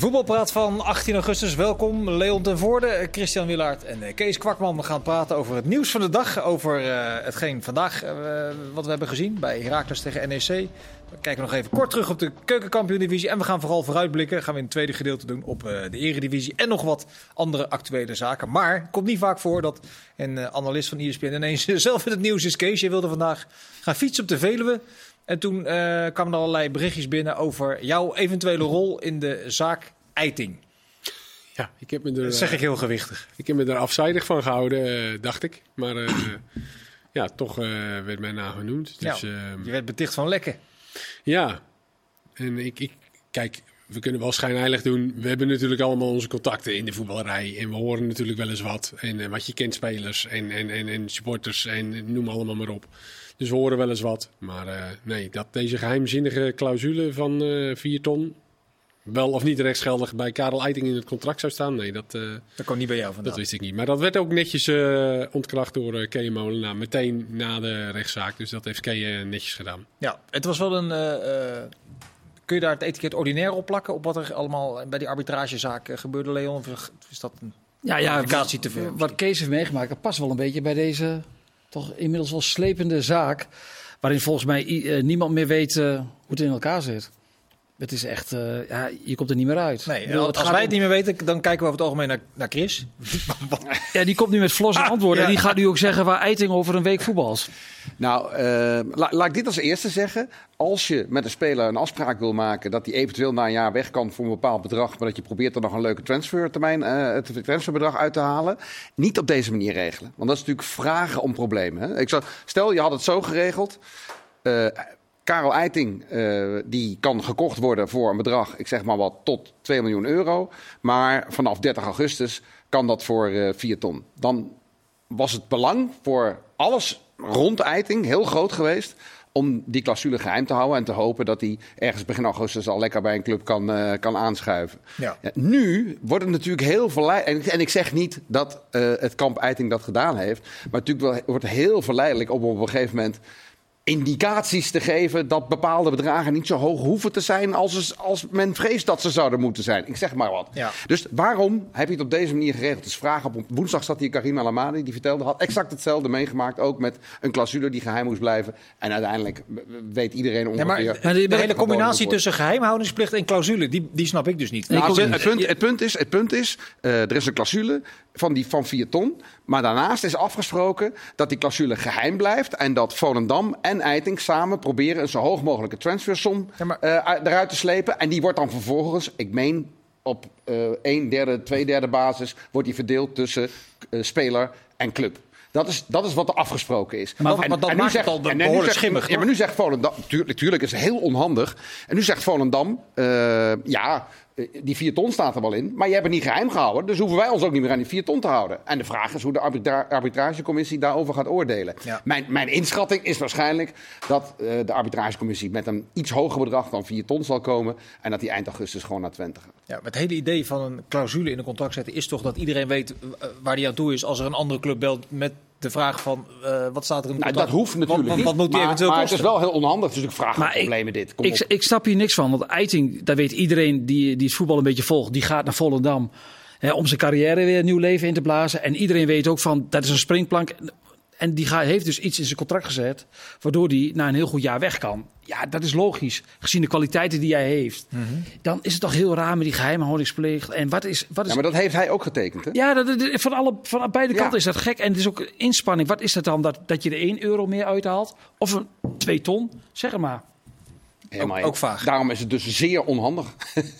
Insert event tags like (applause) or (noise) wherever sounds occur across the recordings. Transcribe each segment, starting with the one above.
Voetbalpraat van 18 augustus. Welkom Leon ten Voorde, Christian Willaert en eh, Kees Kwakman. We gaan praten over het nieuws van de dag. Over uh, hetgeen vandaag uh, wat we hebben gezien bij Heracles tegen NEC. We kijken nog even kort terug op de keukenkampioen-divisie. En we gaan vooral vooruitblikken. Gaan we in het tweede gedeelte doen op de eredivisie. En nog wat andere actuele zaken. Maar het komt niet vaak voor dat een analist van ESPN ineens (laughs) zelf in het nieuws is. Kees, je wilde vandaag gaan fietsen op de Veluwe. En toen kwamen er allerlei berichtjes binnen over jouw eventuele rol in de zaak Eiting. Ja, ik heb me er, dat zeg ik heel gewichtig. Ik heb me er afzijdig van gehouden, uh, dacht ik. Maar uh, ja, toch werd mijn naam genoemd. Dus, ja, je werd beticht van lekken. Ja, en ik, ik, kijk, we kunnen wel schijnheilig doen. We hebben natuurlijk allemaal onze contacten in de voetballerij. En we horen natuurlijk wel eens wat. En wat je kent spelers en, en, en, en supporters en noem allemaal maar op. Dus we horen wel eens wat. Maar uh, nee, dat deze geheimzinnige clausule van uh, 4 ton wel of niet rechtsgeldig bij Karel Eiting in het contract zou staan. Nee, dat, uh, dat kwam niet bij jou vandaan. Dat wist ik niet. Maar dat werd ook netjes uh, ontkracht door uh, Kees Molenaar. Meteen na de rechtszaak. Dus dat heeft Kees netjes gedaan. Ja, het was wel een... kun je daar het etiket ordinair op plakken? Op wat er allemaal bij die arbitragezaak gebeurde, Leon? Of is dat een ja, ja, te veel? Wat Kees heeft meegemaakt, dat past wel een beetje bij deze toch inmiddels wel slepende zaak. Waarin volgens mij uh, niemand meer weet uh, hoe het in elkaar zit. Het is echt, uh, ja, je komt er niet meer uit. Nee, bedoel, als wij om... het niet meer weten, dan kijken we over het algemeen naar, naar Chris. (laughs) ja, die komt nu met flosse ah, antwoorden. Ja. En die gaat nu ook zeggen waar Eiting over een week voetbalt. Nou, uh, la, laat ik dit als eerste zeggen. Als je met een speler een afspraak wil maken dat hij eventueel na een jaar weg kan voor een bepaald bedrag, maar dat je probeert er nog een leuke transfertermijn, uh, het transferbedrag uit te halen, niet op deze manier regelen. Want dat is natuurlijk vragen om problemen. Hè? Ik zou, stel, je had het zo geregeld. Uh, Karel Eiting, uh, die kan gekocht worden voor een bedrag, ik zeg maar wat, tot 2 miljoen euro. Maar vanaf 30 augustus kan dat voor uh, 4 ton. Dan was het belang voor alles rond Eiting heel groot geweest om die clausule geheim te houden en te hopen dat hij ergens begin augustus al lekker bij een club kan, uh, kan aanschuiven. Ja. Nu wordt het natuurlijk heel verleidelijk. En, en, ik zeg niet dat uh, het kamp Eiting dat gedaan heeft, maar natuurlijk wordt heel verleidelijk om op een gegeven moment indicaties te geven dat bepaalde bedragen niet zo hoog hoeven te zijn als, als men vreest dat ze zouden moeten zijn. Ik zeg maar wat. Ja. Dus waarom heb je het op deze manier geregeld? Dus vragen op woensdag zat hier Karim Alamadi, die vertelde, had exact hetzelfde meegemaakt, ook met een clausule die geheim moest blijven. En uiteindelijk weet iedereen ongeveer... Ja, maar de, de hele combinatie tussen geheimhoudingsplicht en clausule, die, die snap ik dus niet. Nou, het, punt, het, punt, is, het punt is, uh, er is een clausule van, die, van 4 ton, maar daarnaast is afgesproken dat die clausule geheim blijft en dat Volendam en Eiting samen proberen een zo hoog mogelijke transfersom Ja, maar- uh, eruit te slepen. En die wordt dan vervolgens, ik meen op uh, een derde, twee derde basis, wordt die verdeeld tussen uh, speler en club. Dat is, dat is wat er afgesproken is. Maar- maar dat nu maakt zegt- het al en zegt- schimmig, Ja, maar nu zegt Volendam, tuurlijk, tuurlijk is het heel onhandig. En nu zegt Volendam, uh, ja, die 4 ton staat er wel in. Maar je hebt het niet geheim gehouden. Dus hoeven wij ons ook niet meer aan die 4 ton te houden. En de vraag is hoe de arbitra arbitragecommissie daarover gaat oordelen. Ja. Mijn, mijn inschatting is waarschijnlijk dat uh, de arbitragecommissie met een iets hoger bedrag dan 4 ton zal komen. En dat die eind augustus gewoon naar Twente gaat. Ja, het hele idee van een clausule in een contract zetten is toch dat iedereen weet uh, waar hij aan toe is als er een andere club belt met de vraag van uh, wat staat er in het Nou, dat hoeft natuurlijk wat, moet maar, eventueel maar het is wel heel onhandig. Is natuurlijk vragen Maar ik- problemen dit. Kom Ik, op. ik snap hier niks van, want Eiting, daar weet iedereen die, die het voetbal een beetje volgt, die gaat naar Volendam hè, om zijn carrière weer een nieuw leven in te blazen. En iedereen weet ook van, dat is een springplank. En die ga- heeft dus iets in zijn contract gezet, waardoor hij na een heel goed jaar weg kan. Ja, dat is logisch, gezien de kwaliteiten die hij heeft. Mhm. Dan is het toch heel raar met die geheimhoudingsplicht. En wat is... Wat is Ja, maar dat heeft hij ook getekend. Hè? Ja, dat, van, alle, van beide Ja. kanten is dat gek. En het is ook inspanning. Wat is dat dan? Dat, dat je er 1 euro meer uithaalt? Of een 2 ton? Zeg het maar. Helemaal Ook- ook vaag. Daarom is het dus zeer onhandig.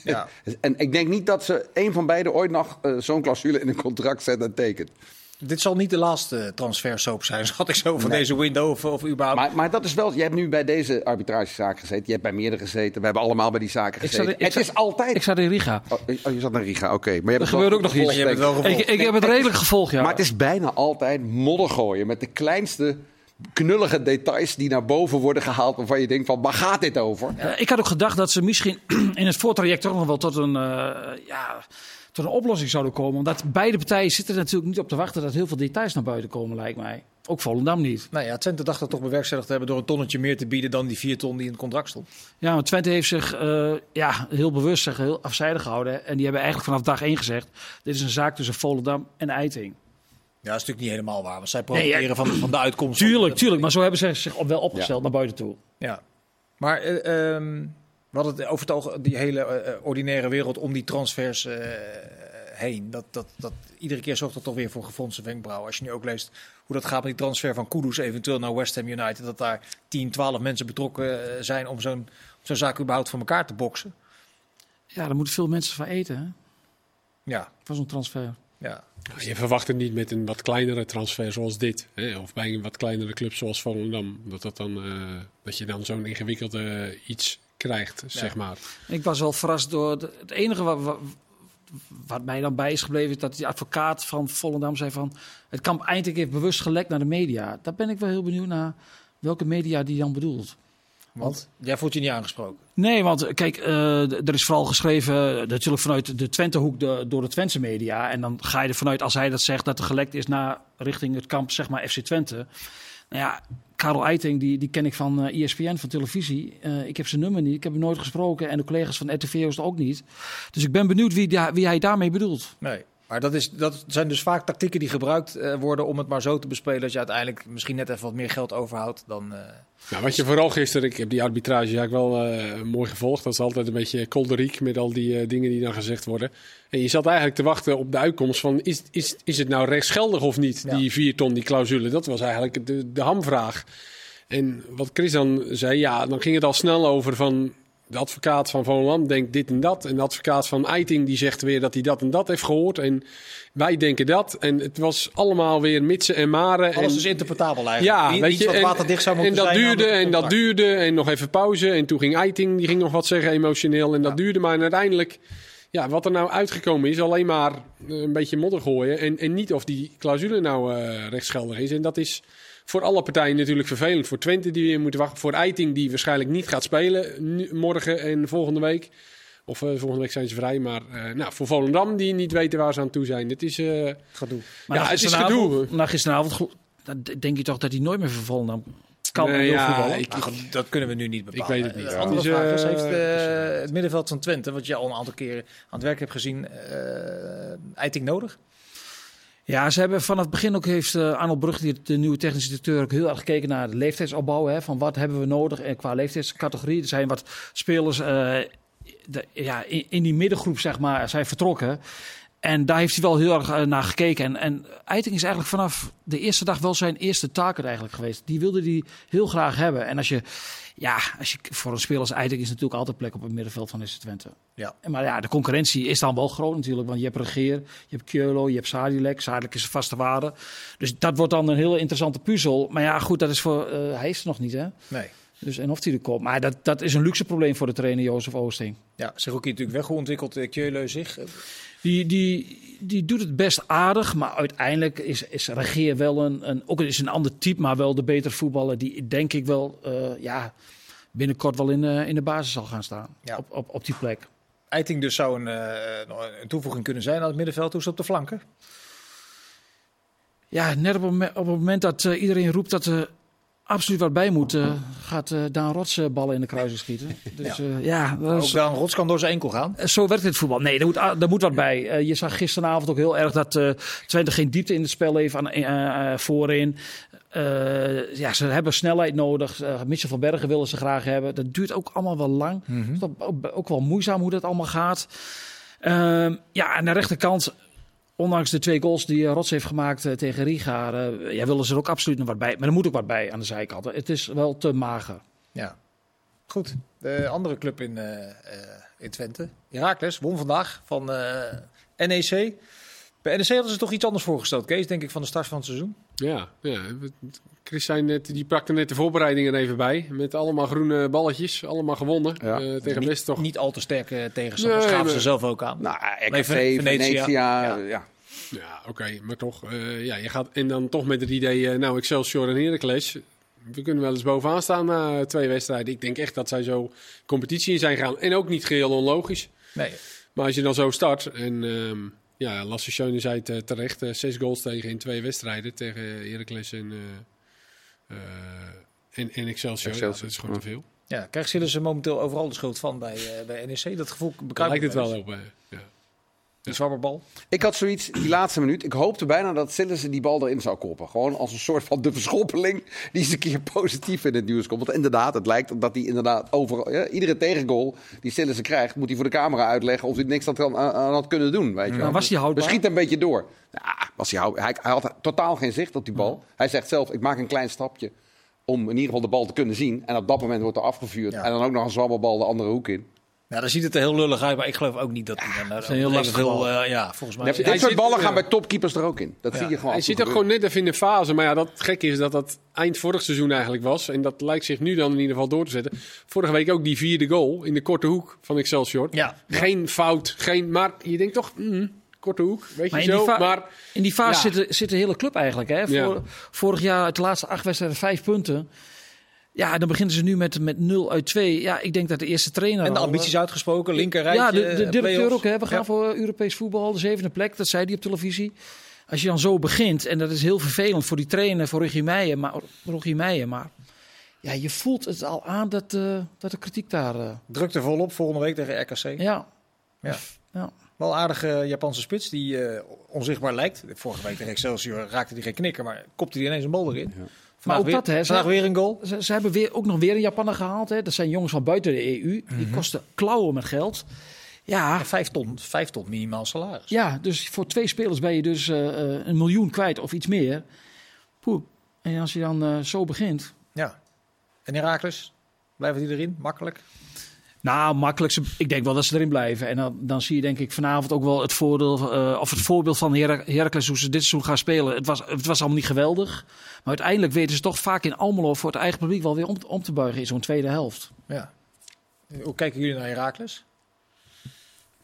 Ja. (laughs) en ik denk niet dat ze een van beiden ooit nog eh, zo'n clausule in een contract zet en tekent. Dit zal niet de laatste transfersoap zijn, (laughs) schat ik zo, van Nee. deze window of, of überhaupt. Maar, maar dat is wel, je hebt nu bij deze arbitragezaak gezeten, je hebt bij meerdere gezeten, we hebben allemaal bij die zaken Ik gezeten. zat- ik het zat- is altijd. Ik zat in Riga. Oh, oh, je zat naar Riga, oké. Maar je hebt het gebeurt wel ook nog iets. Je hebt het wel ik. gevolgd. Ik, ik heb het redelijk gevolgd, ja. Maar het is bijna altijd modder gooien met de kleinste knullige details die naar boven worden gehaald. waarvan je denkt: van waar gaat dit over? Eh, ik had ook gedacht dat ze misschien (clears throat) in het voortraject toch nog wel tot een, eh, ja, tot een oplossing zouden komen. Omdat beide partijen zitten er natuurlijk niet op te wachten dat heel veel details naar buiten komen, lijkt mij. Ook Volendam niet. Nou ja, Twente dacht dat toch bewerkstelligd te hebben door een tonnetje meer te bieden dan die vier ton die in het contract stond. Ja, want Twente heeft zich eh, ja, heel bewust zich heel afzijdig gehouden. En die hebben eigenlijk vanaf dag één gezegd: dit is een zaak tussen Volendam en Eiting. Ja, dat is natuurlijk niet helemaal waar, want zij Nee, ja. van, van de uitkomst. Tuurlijk, tuurlijk. Maar zo hebben ze zich wel opgesteld naar buiten toe. Ja, maar eh, ehm, we hadden het over het oog die hele eh, eh, ordinaire wereld om die transfers eh, heen. Dat, dat, dat, iedere keer zorgt dat toch weer voor gefronste wenkbrauwen. Als je nu ook leest hoe dat gaat met die transfer van Kudus eventueel naar West Ham United. Dat daar 10, 12 mensen betrokken zijn om zo'n zo'n zaak überhaupt voor elkaar te boksen. Ja, daar moeten veel mensen van eten, hè? Ja, Van zo'n transfer. ja. Je verwacht het niet met een wat kleinere transfer zoals dit. Hè? Of bij een wat kleinere club zoals Volendam. Dat, dat, dan, eh, dat je dan zo'n ingewikkelde iets krijgt, zeg maar. Ik was wel verrast door. de- het enige wat, wat, wat mij dan bij is gebleven, is dat die advocaat van Volendam zei van. Het kamp eindelijk heeft bewust gelekt naar de media. Daar ben ik wel heel benieuwd naar welke media die dan bedoelt. Want jij voelt je niet aangesproken. Nee, want eh, kijk, eh, er is vooral geschreven eh, natuurlijk vanuit de Twentehoek de, door de Twentse media. En dan ga je er vanuit, als hij dat zegt, dat er gelekt is naar richting het kamp, zeg maar, FC Twente. Nou ja, Karel Eiting, die, die ken ik van eh ESPN, van televisie. Eh, ik heb zijn nummer niet, ik heb hem nooit gesproken. En de collega's van RTV ook niet. Dus ik ben benieuwd wie, da- wie hij daarmee bedoelt. Nee. Maar dat, is, dat zijn dus vaak tactieken die gebruikt eh, worden om het maar zo te bespelen dat je uiteindelijk misschien net even wat meer geld overhoudt dan... Nou, wat je vooral gisteren, ik heb die arbitrage eigenlijk wel eh, mooi gevolgd. Dat is altijd een beetje kolderiek met al die dingen die dan gezegd worden. En je zat eigenlijk te wachten op de uitkomst van is, is, is het nou rechtsgeldig of niet, Ja. die vier ton, die clausule. Dat was eigenlijk de, de hamvraag. En wat Chris dan zei, ja, dan ging het al snel over van... De advocaat van Volendam denkt dit en dat. En de advocaat van Eiting die zegt weer dat hij dat en dat heeft gehoord. En wij denken dat. En het was allemaal weer mitsen en maren. alles en, is interpretabel eigenlijk. ja, Niet- weet je, en, zou en dat zijn duurde en dat duurde en nog even pauze en toen ging Eiting, die ging nog wat zeggen emotioneel en dat duurde, maar uiteindelijk, ja, wat er nou uitgekomen is, alleen maar eh, een beetje modder gooien en, en niet of die clausule nou eh, rechtsgeldig is en dat is voor alle partijen natuurlijk vervelend. Voor Twente die weer moeten wachten, voor Eiting die waarschijnlijk niet gaat spelen nu- morgen en volgende week. Of eh, volgende week zijn ze vrij, maar eh, nou, voor Volendam die niet weten waar ze aan toe zijn. Het is, eh, Gedoe. Maar Ja, het is gisteravond- gedoe. Na gisteravond denk je toch dat hij nooit meer voor Volendam kan Nee, ja, ik- goed, dat kunnen we nu niet bepalen. weet het niet. Ja. andere Dus, vraag is, eh, heeft het middenveld van Twente, wat je al een aantal keren aan het werk hebt gezien, eh Eiting nodig? Ja, ze hebben vanaf het begin ook heeft eh, Arnold Brug, de nieuwe technische directeur, ook heel erg gekeken naar de leeftijdsopbouw. Hè, van wat hebben we nodig en qua leeftijdscategorie. Er zijn wat spelers eh, ja, in, in die middengroep zeg maar, zijn vertrokken. En daar heeft hij wel heel erg eh, naar gekeken. En, en Eiting is eigenlijk vanaf de eerste dag wel zijn eerste target eigenlijk geweest. Die wilde hij heel graag hebben. En als je, ja, als je voor een speler als Eiting is natuurlijk altijd plek op het middenveld van FC Twente. Ja. Maar ja, de concurrentie is dan wel groot natuurlijk. Want je hebt Regeer, je hebt Keulo, je hebt Sadilek. Sadilek is een vaste waarde. Dus dat wordt dan een heel interessante puzzel. Maar ja, goed, dat is voor, eh, hij is er nog niet hè. Nee. Dus, en of hij er komt. Maar dat, dat is een luxe probleem voor de trainer Jozef Oosting. Ja, Seruki natuurlijk weggeontwikkeld, uh, Kjeuleu zich. Die, die, die doet het best aardig, maar uiteindelijk is, is Regeer wel een, een, ook is een ander type, maar wel de betere voetballer. Die denk ik wel eh, ja, binnenkort wel in, eh, in de basis zal gaan staan. Ja. Op, op, op die plek. Eiting dus zou een, eh, een toevoeging kunnen zijn aan het middenveld. Hoe is het op de flanken? Ja, net op het moment, op het moment dat eh, iedereen roept dat absoluut wat bij moet, eh, gaat eh Daan Rots eh, ballen in de kruising schieten. (laughs) Dus ja, ja dat is, Ook wel een rots kan door zijn enkel gaan. Zo werkt het voetbal. Nee, er moet, er moet wat bij. Je zag gisteravond ook heel erg dat Twente geen diepte in het spel heeft aan, voorin. Ja, ze hebben snelheid nodig. Uh, Mitchell van Bergen willen ze graag hebben. Dat duurt ook allemaal wel lang. Het is ook, ook wel moeizaam hoe dat allemaal gaat. Ehm, ja, aan de rechterkant, ondanks de twee goals die eh, Rots heeft gemaakt eh, tegen Riga, eh, ja, willen ze er ook absoluut nog wat bij. Maar er moet ook wat bij aan de zijkant. Het is wel te mager. Ja. Goed. De andere club in, in Twente, Heracles, won vandaag van NEC. Bij NEC hadden ze toch iets anders voorgesteld, Kees, denk ik, van de start van het seizoen. Ja, ja. Chris zei net, die pakte net de voorbereidingen er even bij. Met allemaal groene balletjes. Allemaal gewonnen. Ja. Eh, tegen best toch. niet al te sterke tegenstanders, Nee, gaven ze zelf ook aan. Nou, Nee, RKC, Venetia. Venetia, Ja. ja. Ja, oké, maar toch. eh, ja, je gaat, en dan toch met het idee, eh, nou, Excelsior en Heracles. We kunnen wel eens bovenaan staan na twee wedstrijden. Ik denk echt dat zij zo competitie in zijn gaan. En ook niet geheel onlogisch. Nee. Maar als je dan zo start. En ehm, ja, Lasse Schöne zei het eh, terecht. eh, zes goals tegen in twee wedstrijden. Tegen Heracles en, eh, eh, en, en Excelsior. Dat is gewoon ja. te veel. Ja, krijgen ze momenteel overal de schuld van bij, eh, bij NEC? Dat gevoel bekruipt lijkt het wel op. eh, ja. Die zwabberbal. Ik had zoiets, die laatste minuut. Ik hoopte bijna dat Sillissen die bal erin zou koppen. Gewoon als een soort van de verschoppeling die eens een keer positief in het nieuws komt. Want inderdaad, het lijkt dat hij inderdaad overal... Ja, iedere tegengoal die Sillissen krijgt, moet hij voor de camera uitleggen of hij niks aan, aan, aan had kunnen doen. Weet je wel. Maar was hij houdbaar? We schieten een beetje door. Ja, was hij, houdbaar. hij, hij had totaal geen zicht op die bal. Hij zegt zelf, ik maak een klein stapje om in ieder geval de bal te kunnen zien. En op dat moment wordt er afgevuurd. Ja. En dan ook nog een zwabberbal de andere hoek in. Ja, dan ziet het er heel lullig uit, maar ik geloof ook niet dat hij dan... is een heel lastig veel, eh, Ja, volgens mij... Dit hij soort zit- ballen ja. gaan bij topkeepers er ook in. Dat Ja. zie je gewoon. Hij zit er gewoon net even in de fase. Maar ja, dat gek is dat dat eind vorig seizoen eigenlijk was. En dat lijkt zich nu dan in ieder geval door te zetten. Vorige week ook die vierde goal in de korte hoek van Excelsior. Ja. Geen fout, geen... Maar je denkt toch, mm, korte hoek, weet Maar je in die zo. Maar In die fase Ja. zit, de, zit de hele club eigenlijk. Hè? Ja. Vorig jaar uit de laatste acht wedstrijden vijf punten. Ja, dan beginnen ze nu met, met 0 uit 2. Ja, ik denk dat de eerste trainer... En de al, ambities eh, uitgesproken, linker rijtje, Ja, de, de eh, directeur ook. Hè? We gaan Ja. voor Europees voetbal, de zevende plek. Dat zei hij op televisie. Als je dan zo begint, en dat is heel vervelend voor die trainer, voor Rogier Meijer. Maar, Rogier Meijer, maar ja, je voelt het al aan dat, eh, dat de kritiek daar... eh, Druk er volop volgende week tegen RKC. ja. Ja. Ja. Wel aardige Japanse spits die eh, onzichtbaar lijkt. Vorige week tegen Excelsior raakte hij geen knikker, maar kopte hij ineens een bal erin. Vandaag, Maar ook weer, dat, hè, ze- vandaag weer een goal. Ze, ze hebben weer, ook nog weer een Japaner gehaald. Hè? Dat zijn jongens van buiten de EU. Die kosten klauwen met geld. Ja, Ja, vijf ton, vijf ton minimaal salaris. ja, dus voor twee spelers ben je dus eh, eh, een miljoen kwijt of iets meer. Poeh. En als je dan eh, zo begint. Ja. En Herakles, blijven die erin? Makkelijk? Nou, makkelijk. ze- Ik denk wel dat ze erin blijven. En dan, dan zie je denk ik vanavond ook wel het voordeel eh, of het voorbeeld van Her Heracles hoe ze dit seizoen gaan spelen. Het was, het was allemaal niet geweldig. Maar uiteindelijk weten ze toch vaak in Almelo voor het eigen publiek wel weer om, om te buigen in zo'n tweede helft. Ja. Hoe kijken jullie naar Herakles?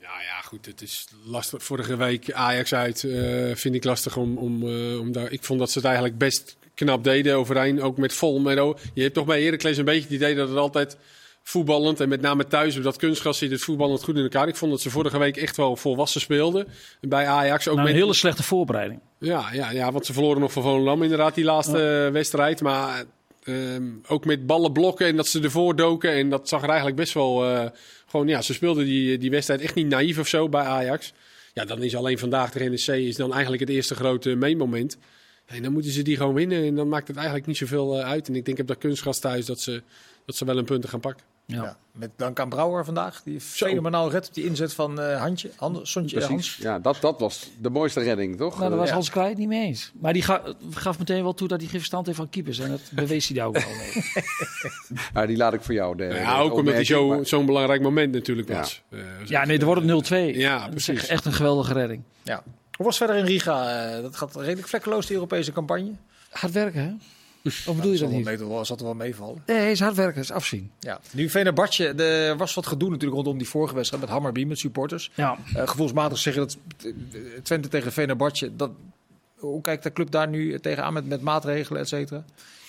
Ja, ja, goed. Het is lastig. Vorige week Ajax uit eh, vind ik lastig om, om, eh, om daar. Ik vond dat ze het eigenlijk best knap deden overeen. Ook met vol. Met, o- je hebt toch bij Heracles een beetje het idee dat het altijd voetballend. En met name thuis op dat kunstgras zit het voetballend goed in elkaar. Ik vond dat ze vorige week echt wel volwassen speelden. Bij Ajax ook Nou, met een hele slechte voorbereiding. Ja, ja, ja, want ze verloren nog van Volendam inderdaad die laatste eh, wedstrijd. Maar ehm, ook met ballen blokken en dat ze ervoor doken. En dat zag er eigenlijk best wel... eh, gewoon, ja, ze speelden die, die wedstrijd echt niet naïef of zo bij Ajax. Ja, dan is alleen vandaag de NEC is dan eigenlijk het eerste grote meemoment. En dan moeten ze die gewoon winnen. En dan maakt het eigenlijk niet zoveel eh, uit. En ik denk op dat kunstgras thuis dat ze, dat ze wel een punten gaan pakken. Ja. Ja. Met Duncan Brouwer vandaag. Die fenomenaal red op die inzet van eh Handje. Hand, Sontje, eh, Precies. Hans. Ja, dat, dat was de mooiste redding, toch? Nou, daar was Ja. Hans het niet mee eens. Maar die ga- gaf meteen wel toe dat hij geen verstand heeft van keepers. En dat bewees hij daar ook wel mee. (laughs) Ja, die laat ik voor jou. De, ja, ook omdat hij maar- zo'n belangrijk moment natuurlijk Ja. was. Eh, Ja, nee, er wordt het 0-2. Ja, Dat is precies. echt- echt een geweldige redding. Ja. Hoe was verder in Riga? Dat gaat redelijk vlekkeloos, de Europese campagne. Hard werken, hè? Of bedoel je dat Zal niet? mee- wel- Zat er wel meevallen. Nee, is hard werken, is afzien. Ja. Nu Venerbatje, er was wat gedoe natuurlijk rondom die vorige wedstrijd met Hammerby, met supporters. Ja. Eh, gevoelsmatig zeggen dat eh, Twente tegen Venerbatje, dat, hoe kijkt de club daar nu tegenaan met, met maatregelen, et cetera?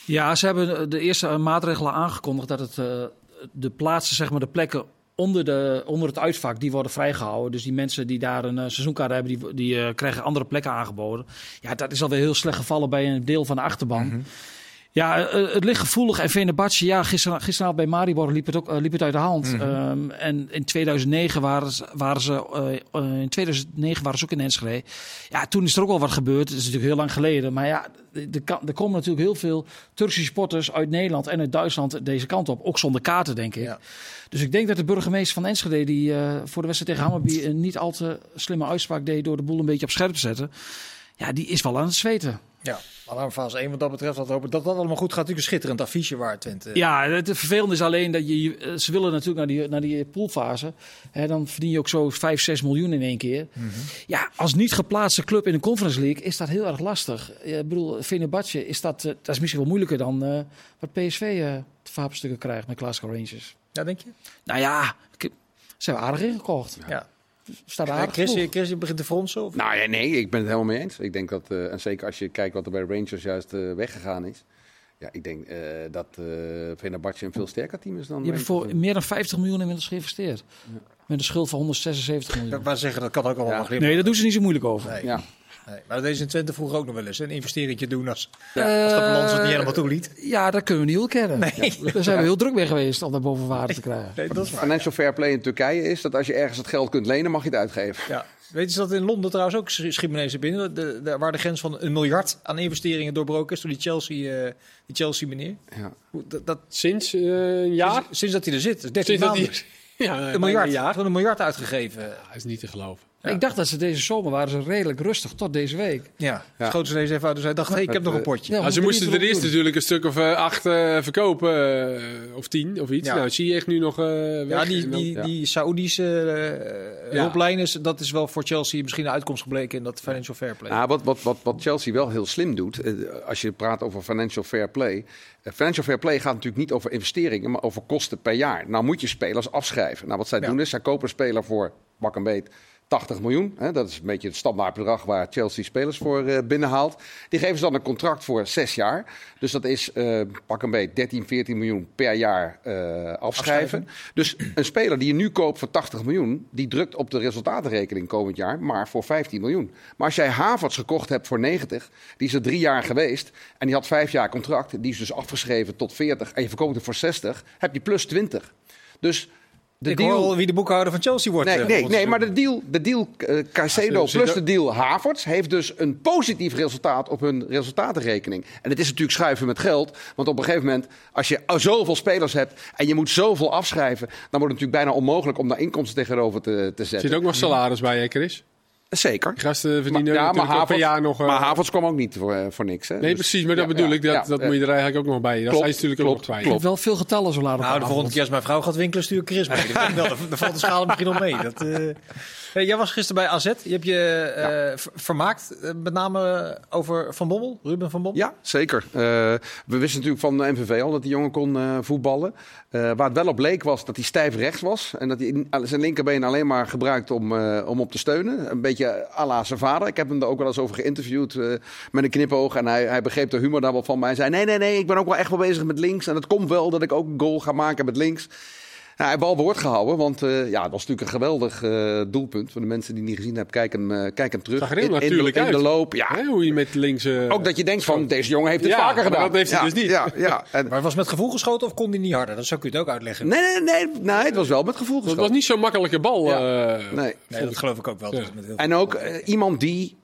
ja, ze hebben de eerste maatregelen aangekondigd dat het, eh, de plaatsen, zeg maar de plekken onder, de, onder het uitvak, die worden vrijgehouden. Dus die mensen die daar een eh, seizoenkaart hebben, die, die eh, krijgen andere plekken aangeboden. Ja, dat is alweer heel slecht gevallen bij een deel van de achterban. Ja, eh, het ligt gevoelig. En Venebatje, ja, gister, gisteravond bij Maribor liep het, ook, eh, liep het uit de hand. Ehm, en in 2009 waren ze, waren ze eh, eh, in 2009 waren ze ook in Enschede. Ja, toen is er ook al wat gebeurd. Dat is natuurlijk heel lang geleden. Maar ja, kan- er komen natuurlijk heel veel Turkse supporters uit Nederland en uit Duitsland deze kant op. Ook zonder kaarten, denk ik. Ja. Dus ik denk dat de burgemeester van Enschede, die eh, voor de wedstrijd tegen Hammerby een niet al te slimme uitspraak deed door de boel een beetje op scherp te zetten. Ja, die is wel aan het zweten. Ja, alarmfase 1 wat dat betreft. Dat hopen dat dat allemaal goed gaat. Natuurlijk een schitterend affiche waar Twente... Ja, het vervelende is alleen dat je, ze willen natuurlijk naar die, naar die poolfase. Hè, dan verdien je ook zo 5, 6 miljoen in één keer. Ja, als niet geplaatste club in de Conference League is dat heel erg lastig. Ik bedoel, Fenerbahce is dat, eh, dat is misschien wel moeilijker dan eh, wat PSV eh te krijgt met Glasgow Rangers. Ja, denk je? Nou ja, ze hebben aardig ingekocht. Ja. Staat aardig Chris, je begint te fronsen? Of? Nou ja, nee, ik ben het helemaal mee eens. Ik denk dat, eh, en zeker als je kijkt wat er bij Rangers juist eh, weggegaan is. Ja, ik denk eh, dat eh Fenerbahce een veel sterker team is dan hebben Rangers. voor meer dan 50 miljoen inmiddels geïnvesteerd. Met een schuld van 176 Ik miljoen. wou zeggen, dat kan ook allemaal Ja. Nee, daar doen ze niet zo moeilijk over. Nee. Ja. Nee. Maar deze in Twente vroeger ook nog wel eens. Een investeringetje doen als, Eh, als de balans het niet helemaal toeliet. Ja, dat kunnen we niet ontkennen. Nee. Daar zijn we heel druk mee geweest om dat boven water te krijgen. Nee, dat is waar. Financial fair play in Turkije is dat als je ergens het geld kunt lenen, mag je het uitgeven. Ja. Weet je dat in Londen trouwens ook sch- schiet me ineens binnen, de, de, waar de grens van een miljard aan investeringen doorbroken is door die Chelsea, eh, die Chelsea meneer. Ja. Hoe- Dat, dat, Sinds eh, een jaar? sinds, sinds dat hij er zit, dus 13 Sinds dat maanden. hij- (laughs) Ja, een miljard, Een jaar. gewoon een miljard uitgegeven. Dat is niet te geloven. Ja. Ik dacht dat ze deze zomer waren ze redelijk rustig tot deze week. Ja, Ja. schoten ze deze even uit. Dus hij dacht, hey, ik heb nog een eh, potje. Ja, Maar ze moesten er eerst natuurlijk een stuk of eh, acht eh, verkopen. of tien of iets. Ja. Nou, zie je echt nu nog eh weg. Ja, die, En die, ja. die Saoedische Ja. hulplijn is, dat is wel voor Chelsea misschien een uitkomst gebleken in dat financial fair play. Nou, wat, wat, wat, wat Chelsea wel heel slim doet, als je praat over financial fair play. financial fair play gaat natuurlijk niet over investeringen, maar over kosten per jaar. Nou moet je spelers afschrijven. Nou, wat zij Ja. doen is, zij kopen een speler voor pak een beet 80 miljoen. Hè, dat is een beetje het standaardbedrag waar Chelsea spelers voor eh, binnenhaalt. Die geven ze dan een contract voor zes jaar. Dus dat is eh, pak een beet 13, 14 miljoen per jaar eh, afschrijven. Dus een speler die je nu koopt voor 80 miljoen, die drukt op de resultatenrekening komend jaar, maar voor 15 miljoen. Maar als jij Havertz gekocht hebt voor 90, die is er drie jaar geweest en die had vijf jaar contract, die is dus afgeschreven tot 40 en je verkoopt hem voor 60, heb je plus 20. Dus de ik deal... hoor wie de boekhouder van Chelsea wordt. Nee, eh, nee, nee, maar de deal, de deal eh, Caicedo zit plus de deal Havertz heeft dus een positief resultaat op hun resultatenrekening. En het is natuurlijk schuiven met geld. Want op een gegeven moment, als je zoveel spelers hebt en je moet zoveel afschrijven, dan wordt het natuurlijk bijna onmogelijk om daar inkomsten tegenover te, te Er zetten. zit ook nog salaris bij, hè, Chris? Zeker. Gasten Maar, verdienen ja, maar per Havertz, jaar nog... eh, maar kwam ook niet voor, eh, voor niks. Hè? nee, Dus- precies. Maar dat ja, bedoel ja, ik. Dat, ja, dat moet je er eigenlijk ook nog bij. Dat klopt, is natuurlijk ook nog kwijt. Je hebt wel veel getallen zo laat op Nou, de volgende keer als mijn vrouw gaat winkelen, stuur ik Chris mee. Dat valt de schaal misschien nog mee. Dat, eh, hey, jij was gisteren bij AZ. Je hebt je eh, ver- vermaakt, eh, met name over Van Bommel, Ruben van Bommel. Ja, zeker. Eh, we wisten natuurlijk van de MVV al dat die jongen kon eh, voetballen. Eh, waar het wel op leek was dat hij stijf rechts was. En dat hij zijn linkerbeen alleen maar gebruikt om, eh, om op te steunen. Een beetje à la zijn vader. Ik heb hem er ook wel eens over geïnterviewd eh, met een knipoog. En hij, hij begreep de humor daar wel van. Maar hij zei, nee, nee, nee, ik ben ook wel echt wel bezig met links. En het komt wel dat ik ook een goal ga maken met links. Ja, hij heeft wel woord gehouden, want eh, ja, dat was natuurlijk een geweldig eh, doelpunt. Voor de mensen die het niet gezien hebben, kijk hem, eh, kijk hem terug. Zag er heel in, in de- natuurlijk in de loop. Ja, hoe je met links... ook dat je denkt van, deze jongen heeft het Ja, vaker gedaan. dat heeft hij ja, dus niet. Ja, ja. (laughs) En, Maar was met gevoel geschoten of kon hij niet harder? Dat zou ik u het ook uitleggen. nee, nee, nee, nee, het was wel met gevoel Dat was geschoten. niet zo'n makkelijke bal. Ja. eh, Nee. Nee, dat geloof ik ook wel. Is met heel En ook iemand die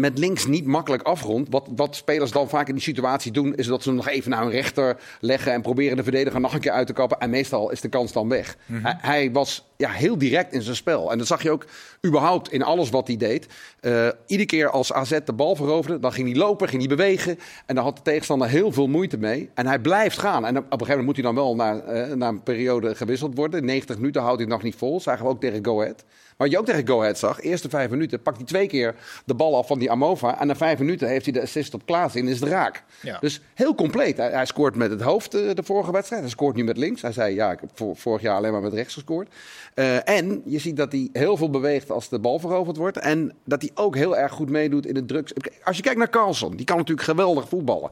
met links niet makkelijk afrondt. Wat, wat spelers dan vaak in die situatie doen, is dat ze hem nog even naar hun rechter leggen en proberen de verdediger nog een keer uit te kappen. En meestal is de kans dan weg. hij, hij was ja, heel direct in zijn spel. En dat zag je ook überhaupt in alles wat hij deed. Eh, iedere keer als AZ de bal veroverde, dan ging hij lopen, ging hij bewegen. En dan had de tegenstander heel veel moeite mee. En hij blijft gaan. En op een gegeven moment moet hij dan wel na, eh, na een periode gewisseld worden. 90 minuten houdt hij nog niet vol. Zagen we ook tegen Go Ahead. Maar wat je ook tegen Go Ahead zag, eerste vijf minuten pakt hij twee keer de bal af van die Amova. En na vijf minuten heeft hij de assist op Klaas en is het raak. Ja. Dus heel compleet. Hij, hij scoort met het hoofd eh, de vorige wedstrijd. Hij scoort nu met links. Hij zei, ja, ik heb vor- vorig jaar alleen maar met rechts gescoord. Eh, en je ziet dat hij heel veel beweegt als de bal veroverd wordt. En dat hij ook heel erg goed meedoet in het drugs. Als je kijkt naar Carlson, die kan natuurlijk geweldig voetballen.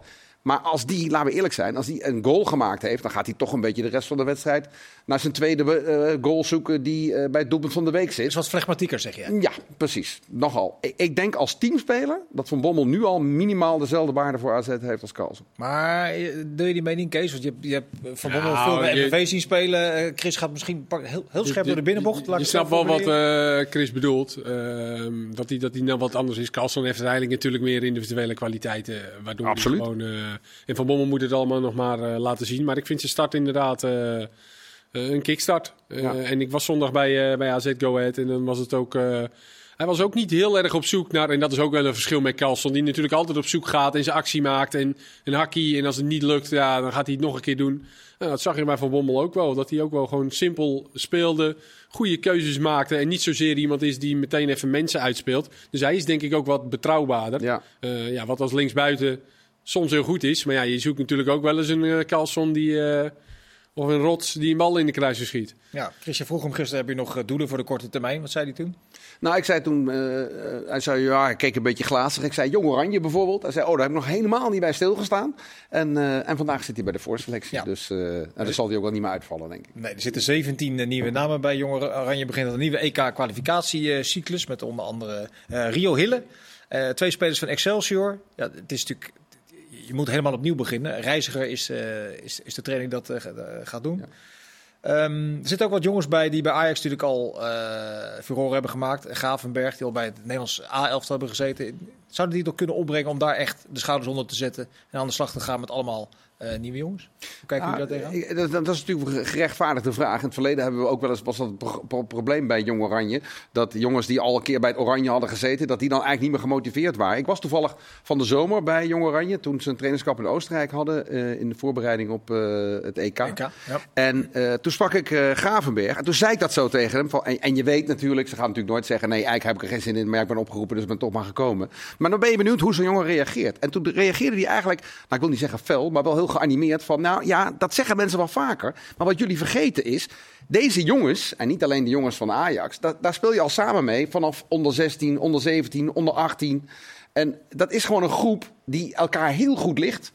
Maar als die, laten we eerlijk zijn, als die een goal gemaakt heeft, dan gaat hij toch een beetje de rest van de wedstrijd naar zijn tweede eh, goal zoeken die eh, bij het doelpunt van de week zit. is wat flegmatieker, zeg je. Ja, precies. Nogal. Ik, ik denk als teamspeler dat Van Bommel nu al minimaal dezelfde waarde voor AZ heeft als Carlsen. Maar eh, deel je die mening, Kees? Want je hebt, je hebt Van Bommel Nou, veel bij je- MVV zien spelen. Chris gaat misschien heel, heel scherp door de binnenbocht. Je, je snapt wel wat Chris bedoelt. Ehm, dat hij dat hij nou wat anders is. Carlson heeft uiteindelijk natuurlijk meer individuele kwaliteiten. Waardoor hij gewoon... eh, en Van Bommel moet het allemaal nog maar eh, laten zien. Maar ik vind zijn start inderdaad eh, eh, een kickstart. Ja. En ik was zondag bij, bij AZ Go Ahead. En dan was het ook... hij was ook niet heel erg op zoek naar... En dat is ook wel een verschil met Carlson. Die natuurlijk altijd op zoek gaat en zijn actie maakt. En een hakkie. En als het niet lukt, ja, dan gaat hij het nog een keer doen. Nou, dat zag je bij Van Bommel ook wel. Dat hij ook wel gewoon simpel speelde. Goede keuzes maakte. En niet zozeer iemand is die meteen even mensen uitspeelt. Dus hij is denk ik ook wat betrouwbaarder. Ja. Ja, wat als linksbuiten soms heel goed is. Maar ja, je zoekt natuurlijk ook wel eens een eh Carlson die eh, Of een rots die een bal in de kruising schiet. Ja, Christian vroeg hem gisteren, heb je nog eh, doelen voor de korte termijn? Wat zei hij toen? Nou, ik zei toen, hij zei, ja, ik keek een beetje glazig. Ik zei, Jong Oranje bijvoorbeeld. Hij zei, oh, daar heb ik nog helemaal niet bij stilgestaan. En, eh, en vandaag zit hij bij de voorselectie. Ja. Dus eh nou, dan zal hij ook wel niet meer uitvallen, denk ik. Nee, er zitten 17 eh, nieuwe namen bij Jong Oranje. Begint een nieuwe EK-kwalificatiecyclus met onder andere eh, Rio Hille. Eh, twee spelers van Excelsior. Ja, het is natuurlijk, je moet helemaal opnieuw beginnen. Reiziger is, eh, is, is de training dat eh, eh, gaat doen. Ehm, er zitten ook wat jongens bij die bij Ajax natuurlijk al eh furore hebben gemaakt. Gravenberg, die al bij het Nederlands A-elftal hebben gezeten. Zouden die het ook kunnen opbrengen om daar echt de schouders onder te zetten en aan de slag te gaan met allemaal eh, nieuwe jongens? Hoe kijken jullie Ah, daar tegenaan? dat, dat- dat is natuurlijk een gerechtvaardigde vraag. In het verleden hebben we ook wel eens was dat een pro- pro- probleem bij Jong Oranje. Dat jongens die al een keer bij het Oranje hadden gezeten, dat die dan eigenlijk niet meer gemotiveerd waren. Ik was toevallig van de zomer bij Jong Oranje toen ze een trainingskamp in Oostenrijk hadden eh, in de voorbereiding op eh, het EK. EK, ja. En toen sprak ik Gravenberg. En toen zei ik dat zo tegen hem. Van, en, en je weet natuurlijk, ze gaan natuurlijk nooit zeggen... nee, eigenlijk heb ik er geen zin in, maar ik ben opgeroepen... dus ik ben toch maar gekomen. Maar dan ben je benieuwd hoe zo'n jongen reageert. En toen reageerde hij eigenlijk, nou, ik wil niet zeggen fel... maar wel heel geanimeerd van... nou ja, dat zeggen mensen wel vaker. Maar wat jullie vergeten is... deze jongens, en niet alleen de jongens van Ajax... da- daar speel je al samen mee vanaf onder 16, onder 17, onder 18... En dat is gewoon een groep die elkaar heel goed ligt.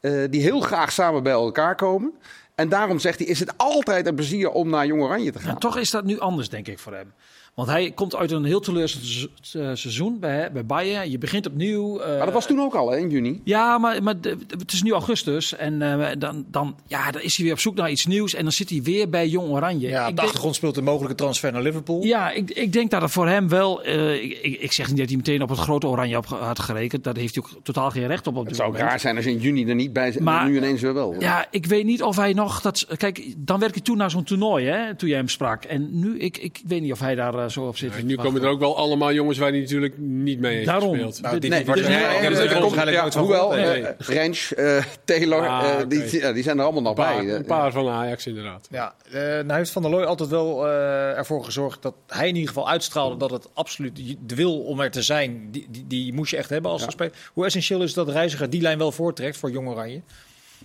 eh, die heel graag samen bij elkaar komen. En daarom zegt hij, is het altijd een plezier om naar Jong Oranje te gaan. Toch is dat nu anders, denk ik, voor hem. Want hij komt uit een heel teleurstellend eh, seizoen bij, bij Bayern. Je begint opnieuw. eh, maar dat was toen ook al, hè, in juni. Ja, maar, maar het is nu augustus. En eh, dan, dan, ja, dan is hij weer op zoek naar iets nieuws. En dan zit hij weer bij Jong Oranje. Ja, op ik de achtergrond speelt een mogelijke transfer naar Liverpool. ja ik, ik denk dat het voor hem wel... eh, ik, ik, zeg niet dat hij meteen op het grote Oranje op had gerekend. Daar heeft hij ook totaal geen recht op. op Het zou ook raar zijn als je in juni er niet bij zit. Maar- nu ineens weer wel. Ja, ik weet niet of hij nog dat. Kijk, dan werd hij toen naar zo'n toernooi, hè, toen jij hem sprak. En nu, ik, ik weet niet of hij daar zo op nu komen er ook wel allemaal jongens waar hij natuurlijk niet mee heeft Daarom. gespeeld. Nou, die Nee, dus waarschijnlijk- hoewel, eh, Rens, eh, Taylor, Ah, eh, die, die zijn er allemaal nog bij. een paar van Ajax inderdaad. Ja, eh, nou heeft Van der Looy altijd wel eh, ervoor gezorgd dat hij in ieder geval uitstraalde dat het absoluut de wil om er te zijn, die, die, die moest je echt hebben als Ja. speler. Hoe essentieel is dat Reiziger die lijn wel voortrekt voor Jong Oranje?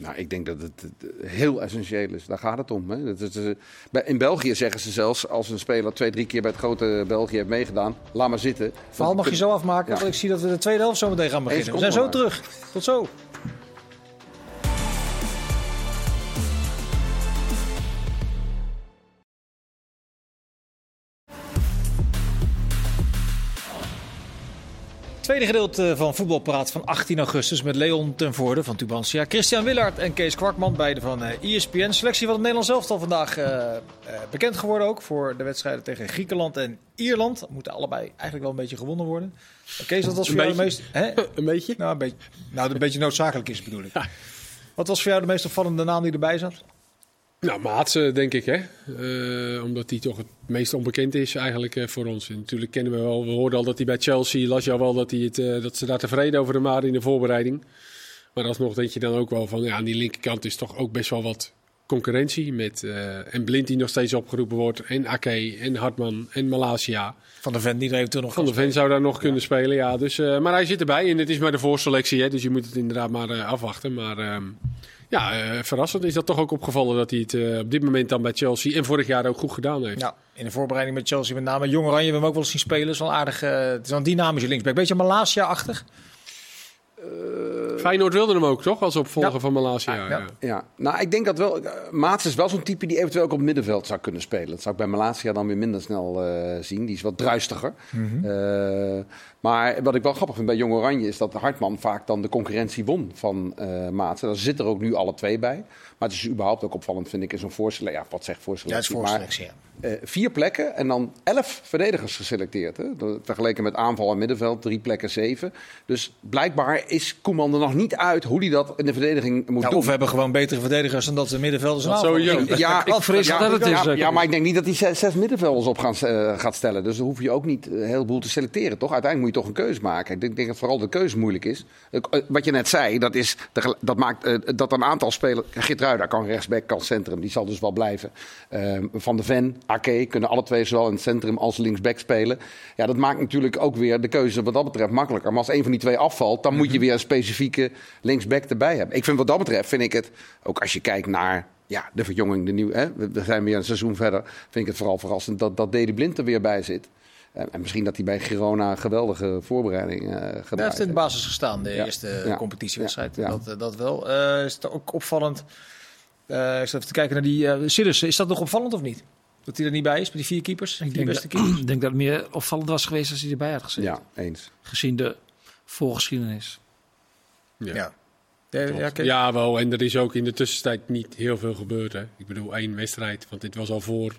Nou, ik denk dat het heel essentieel is. Daar gaat het om. Hè. Dat is, eh, in België zeggen ze zelfs, als een speler twee, drie keer bij het grote België heeft meegedaan, laat maar zitten. Verhaal mag je zo afmaken, Ja. want ik zie dat we de tweede helft zo meteen gaan beginnen. We zijn zo terug. Tot zo. Tweede gedeelte van Voetbalpraat van 18 augustus met Leon ten Voorde van Tubantia, Christian Willard en Kees Kwakman, beide van eh, ESPN. Selectie van het Nederlands elftal vandaag eh, eh, bekend geworden ook voor de wedstrijden tegen Griekenland en Ierland. Dat moeten allebei eigenlijk wel een beetje gewonnen worden. Kees, wat was Een voor jou de meest... Hè? (laughs) Een beetje? Nou, een beetje, nou, dat een beetje noodzakelijk is, bedoel ik. Wat was voor jou de meest opvallende naam die erbij zat? Nou, Maatsen denk ik, hè. Eh, omdat hij toch het meest onbekend is eigenlijk eh, voor ons. En natuurlijk kennen we wel, we hoorden al dat hij bij Chelsea, las je al wel dat, hij het, eh, dat ze daar tevreden over waren in de voorbereiding. Maar alsnog denk je dan ook wel van, ja, aan die linkerkant is toch ook best wel wat concurrentie. Met, en Blind die nog steeds opgeroepen wordt, en Ake, en Hartman, en Malasia. Van de vent die er eventueel nog Van de Ven zou daar nog kunnen spelen, ja. Dus, maar hij zit erbij en het is maar de voorselectie, hè. Dus je moet het inderdaad maar afwachten. Maar ehm, ja, eh, verrassend is dat toch ook opgevallen dat hij het eh, op dit moment dan bij Chelsea en vorig jaar ook goed gedaan heeft. Ja, in de voorbereiding met Chelsea met name Jong Oranje. We hem ook wel eens zien spelen. Is wel aardig. eh, het is wel een dynamische linksback. Beetje Malasia-achtig. Feyenoord wilde hem ook, toch? Als opvolger Ja. van Malasia. Ja, Ja. nou, ik denk dat wel. eh, Maats is wel zo'n type die eventueel ook op het middenveld zou kunnen spelen. Dat zou ik bij Malasia dan weer minder snel eh, zien. Die is wat druistiger. Eh, maar wat ik wel grappig vind bij Jong Oranje is dat Hartman vaak dan de concurrentie won van eh Maatsen. Daar zitten er ook nu alle twee bij. Maar het is überhaupt ook opvallend, vind ik, in zo'n voorselectie. Ja, wat zegt Ja, het is voorselectie? maar eh, vier plekken en dan elf verdedigers geselecteerd. Hè? Vergeleken met aanval en middenveld, drie plekken zeven. Dus blijkbaar is Koeman er nog niet uit hoe hij dat in de verdediging moet Ja, doen. of we hebben gewoon betere verdedigers dan dat de middenvelders aanvallers. sowieso. (laughs) Ik- Ja, ik ja, dat het is, Ja, eh, ja, maar ik denk niet dat hij zes, zes middenvelders op gaan, eh, gaat stellen. Dus dan hoef je ook niet een heleboel te selecteren, toch? Uiteindelijk moet je toch een keuze maken. Ik denk, denk dat vooral de keuze moeilijk is. Eh, eh, Wat je net zei, dat, is, dat maakt eh, dat een aantal spelers... Gitruida kan rechtsback, kan centrum. Die zal dus wel blijven. Eh, Van de Ven, Ake kunnen alle twee zowel in het centrum als linksback spelen. Ja, dat maakt natuurlijk ook weer de keuze wat dat betreft makkelijker. Maar als een van die twee afvalt, dan moet je weer een specifieke linksback erbij hebben. Ik vind wat dat betreft, vind ik het, ook als je kijkt naar ja, de verjonging, de nieuwe, hè, we, zijn weer een seizoen verder. Vind ik het vooral verrassend dat, dat Dede Blind er weer bij zit. En, en misschien dat hij bij Girona een geweldige voorbereiding eh Hij gedaan heeft in de basis gestaan, de Ja. eerste Ja. competitiewedstrijd. Ja. Dat, eh, dat wel. Eh, is het ook opvallend? Eh ik zat even te kijken naar die uh. Is dat nog opvallend of niet? Dat hij er niet bij is, met die vier keepers? Ik denk, beste dat, keepers? ik (clears throat) denk dat het meer opvallend was geweest als hij erbij had gezeten. Ja, eens. Gezien de voorgeschiedenis. Ja. Ja. Ja, ja, Kees? Ja, wel. En er is ook in de tussentijd niet heel veel gebeurd. Hè. Ik bedoel, één wedstrijd. Want dit was al voor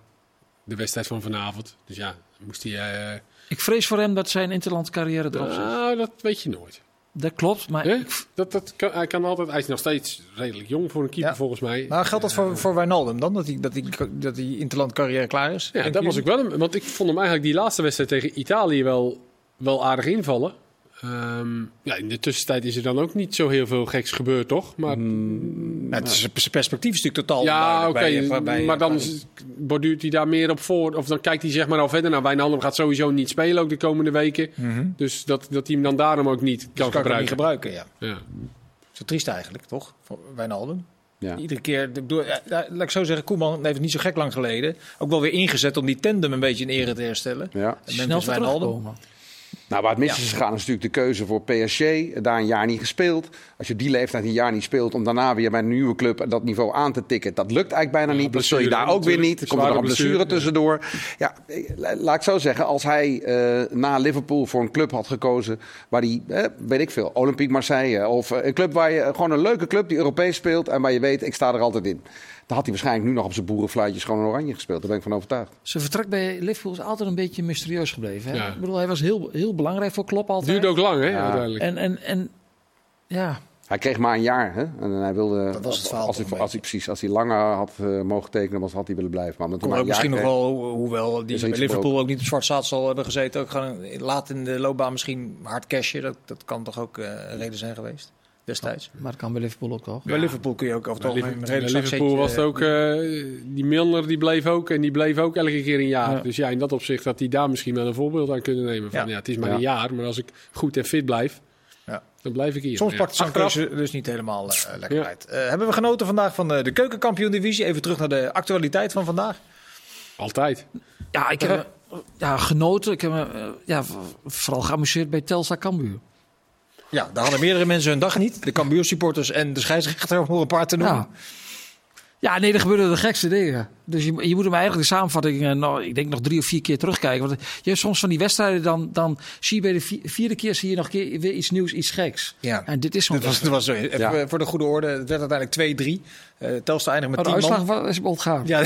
de wedstrijd van vanavond. Dus ja, moest hij... eh, Ik vrees voor hem dat zijn interlandcarrière erop zit. nou, dat weet je nooit. Dat klopt, maar Dat, dat kan, hij kan altijd... Hij is nog steeds redelijk jong voor een keeper, Ja. volgens mij. Maar geldt dat voor, voor Wijnaldum dan? Dat hij, dat hij, dat hij interland carrière klaar is? Ja, dat was ik wel. een- Want ik vond hem eigenlijk die laatste wedstrijd tegen Italië wel, wel aardig invallen. Ehm, ja, in de tussentijd is er dan ook niet zo heel veel geks gebeurd, toch? Maar, Ja, het is, zijn perspectief is natuurlijk totaal ja, oké. onduidelijk bij- bij- maar dan is- borduurt hij daar meer op voor. Of dan kijkt hij zeg maar al verder. Nou, Wijnaldum gaat sowieso niet spelen ook de komende weken. Dus dat, dat hij hem dan daarom ook niet kan Dus kan niet gebruiken. gebruiken, ja. Ja. Zo triest eigenlijk, toch? Voor Wijnaldum. Ja. Iedere keer, bedoel, laat ik zo zeggen, Koeman heeft het niet zo gek lang geleden ook wel weer ingezet om die tandem een beetje in ere te herstellen. Ja. En snel Wijnaldum. Nou, waar het mis is gegaan is natuurlijk de keuze voor PSG. Daar een jaar niet gespeeld. Als je die leeftijd een jaar niet speelt om daarna weer bij een nieuwe club dat niveau aan te tikken. Dat lukt eigenlijk bijna niet. Dat zul je daar ook weer niet. Er komt er een blessure tussendoor. Ja, eh, laat ik zo zeggen. Als hij eh, na Liverpool voor een club had gekozen waar hij, eh, weet ik veel, Olympique Marseille. Of een club waar je, gewoon een leuke club die Europees speelt en waar je weet, ik sta er altijd in. Dan had hij waarschijnlijk nu nog op zijn boerenfluitjes gewoon een oranje gespeeld. Daar ben ik van overtuigd. Zijn vertrek bij Liverpool is altijd een beetje mysterieus gebleven. Hè? Ja. Ik bedoel, hij was heel, heel belangrijk voor Klopp Het altijd. duurde ook lang, hè, Ja. uiteindelijk. En, en, en ja, Hij kreeg maar een jaar. Hè? En hij wilde, Dat was het verhaal als, hij, als hij precies, als hij langer had eh, mogen tekenen, was, had hij willen blijven. Maar omdat maar ook jaar misschien nog wel, ho- hoewel die er Liverpool gebroken? ook niet op zwart zaad zal hebben gezeten, ook gewoon laat in de loopbaan misschien hard cashen. Dat, dat kan toch ook eh, een reden zijn geweest destijds. maar dat kan bij Liverpool ook toch? Bij Liverpool kun je ook over het Bij algemeen Liverpool, was het ook... eh, die Milner die bleef ook. En die bleef ook elke keer een jaar. Ja. Dus ja, in dat opzicht had hij daar misschien wel een voorbeeld aan kunnen nemen. Van, Ja. ja. het is maar Ja. een jaar. Maar als ik goed en fit blijf, Ja. dan blijf ik hier. Soms pakt zo'n Achteraf- keuze dus niet helemaal eh, lekker Ja. uit. Eh, hebben we genoten vandaag van de, de keukenkampioen-divisie? Even terug naar de actualiteit van vandaag. Altijd. Ja, ik heb ja, genoten. Ik heb me ja, vooral geamuseerd bij Telstar Cambuur. Ja, daar hadden meerdere mensen hun dag niet. De Cambuur-supporters en de scheidsrechter, om er een paar te noemen. Ja. Ja, nee, er gebeuren de gekste dingen. Dus je, je moet hem eigenlijk de samenvatting, eh, nou, ik denk nog drie of vier keer terugkijken. Want je hebt soms van die wedstrijden, dan, dan zie je bij de vi- vierde keer zie je nog een keer weer iets nieuws, iets geks. Ja. En dit is was, zo. Ja. voor de goede orde. Het werd uiteindelijk 2-3. Eh Telstar eindigt met Oh, de 10 uitslag man. was ontgaan. (laughs) Ja,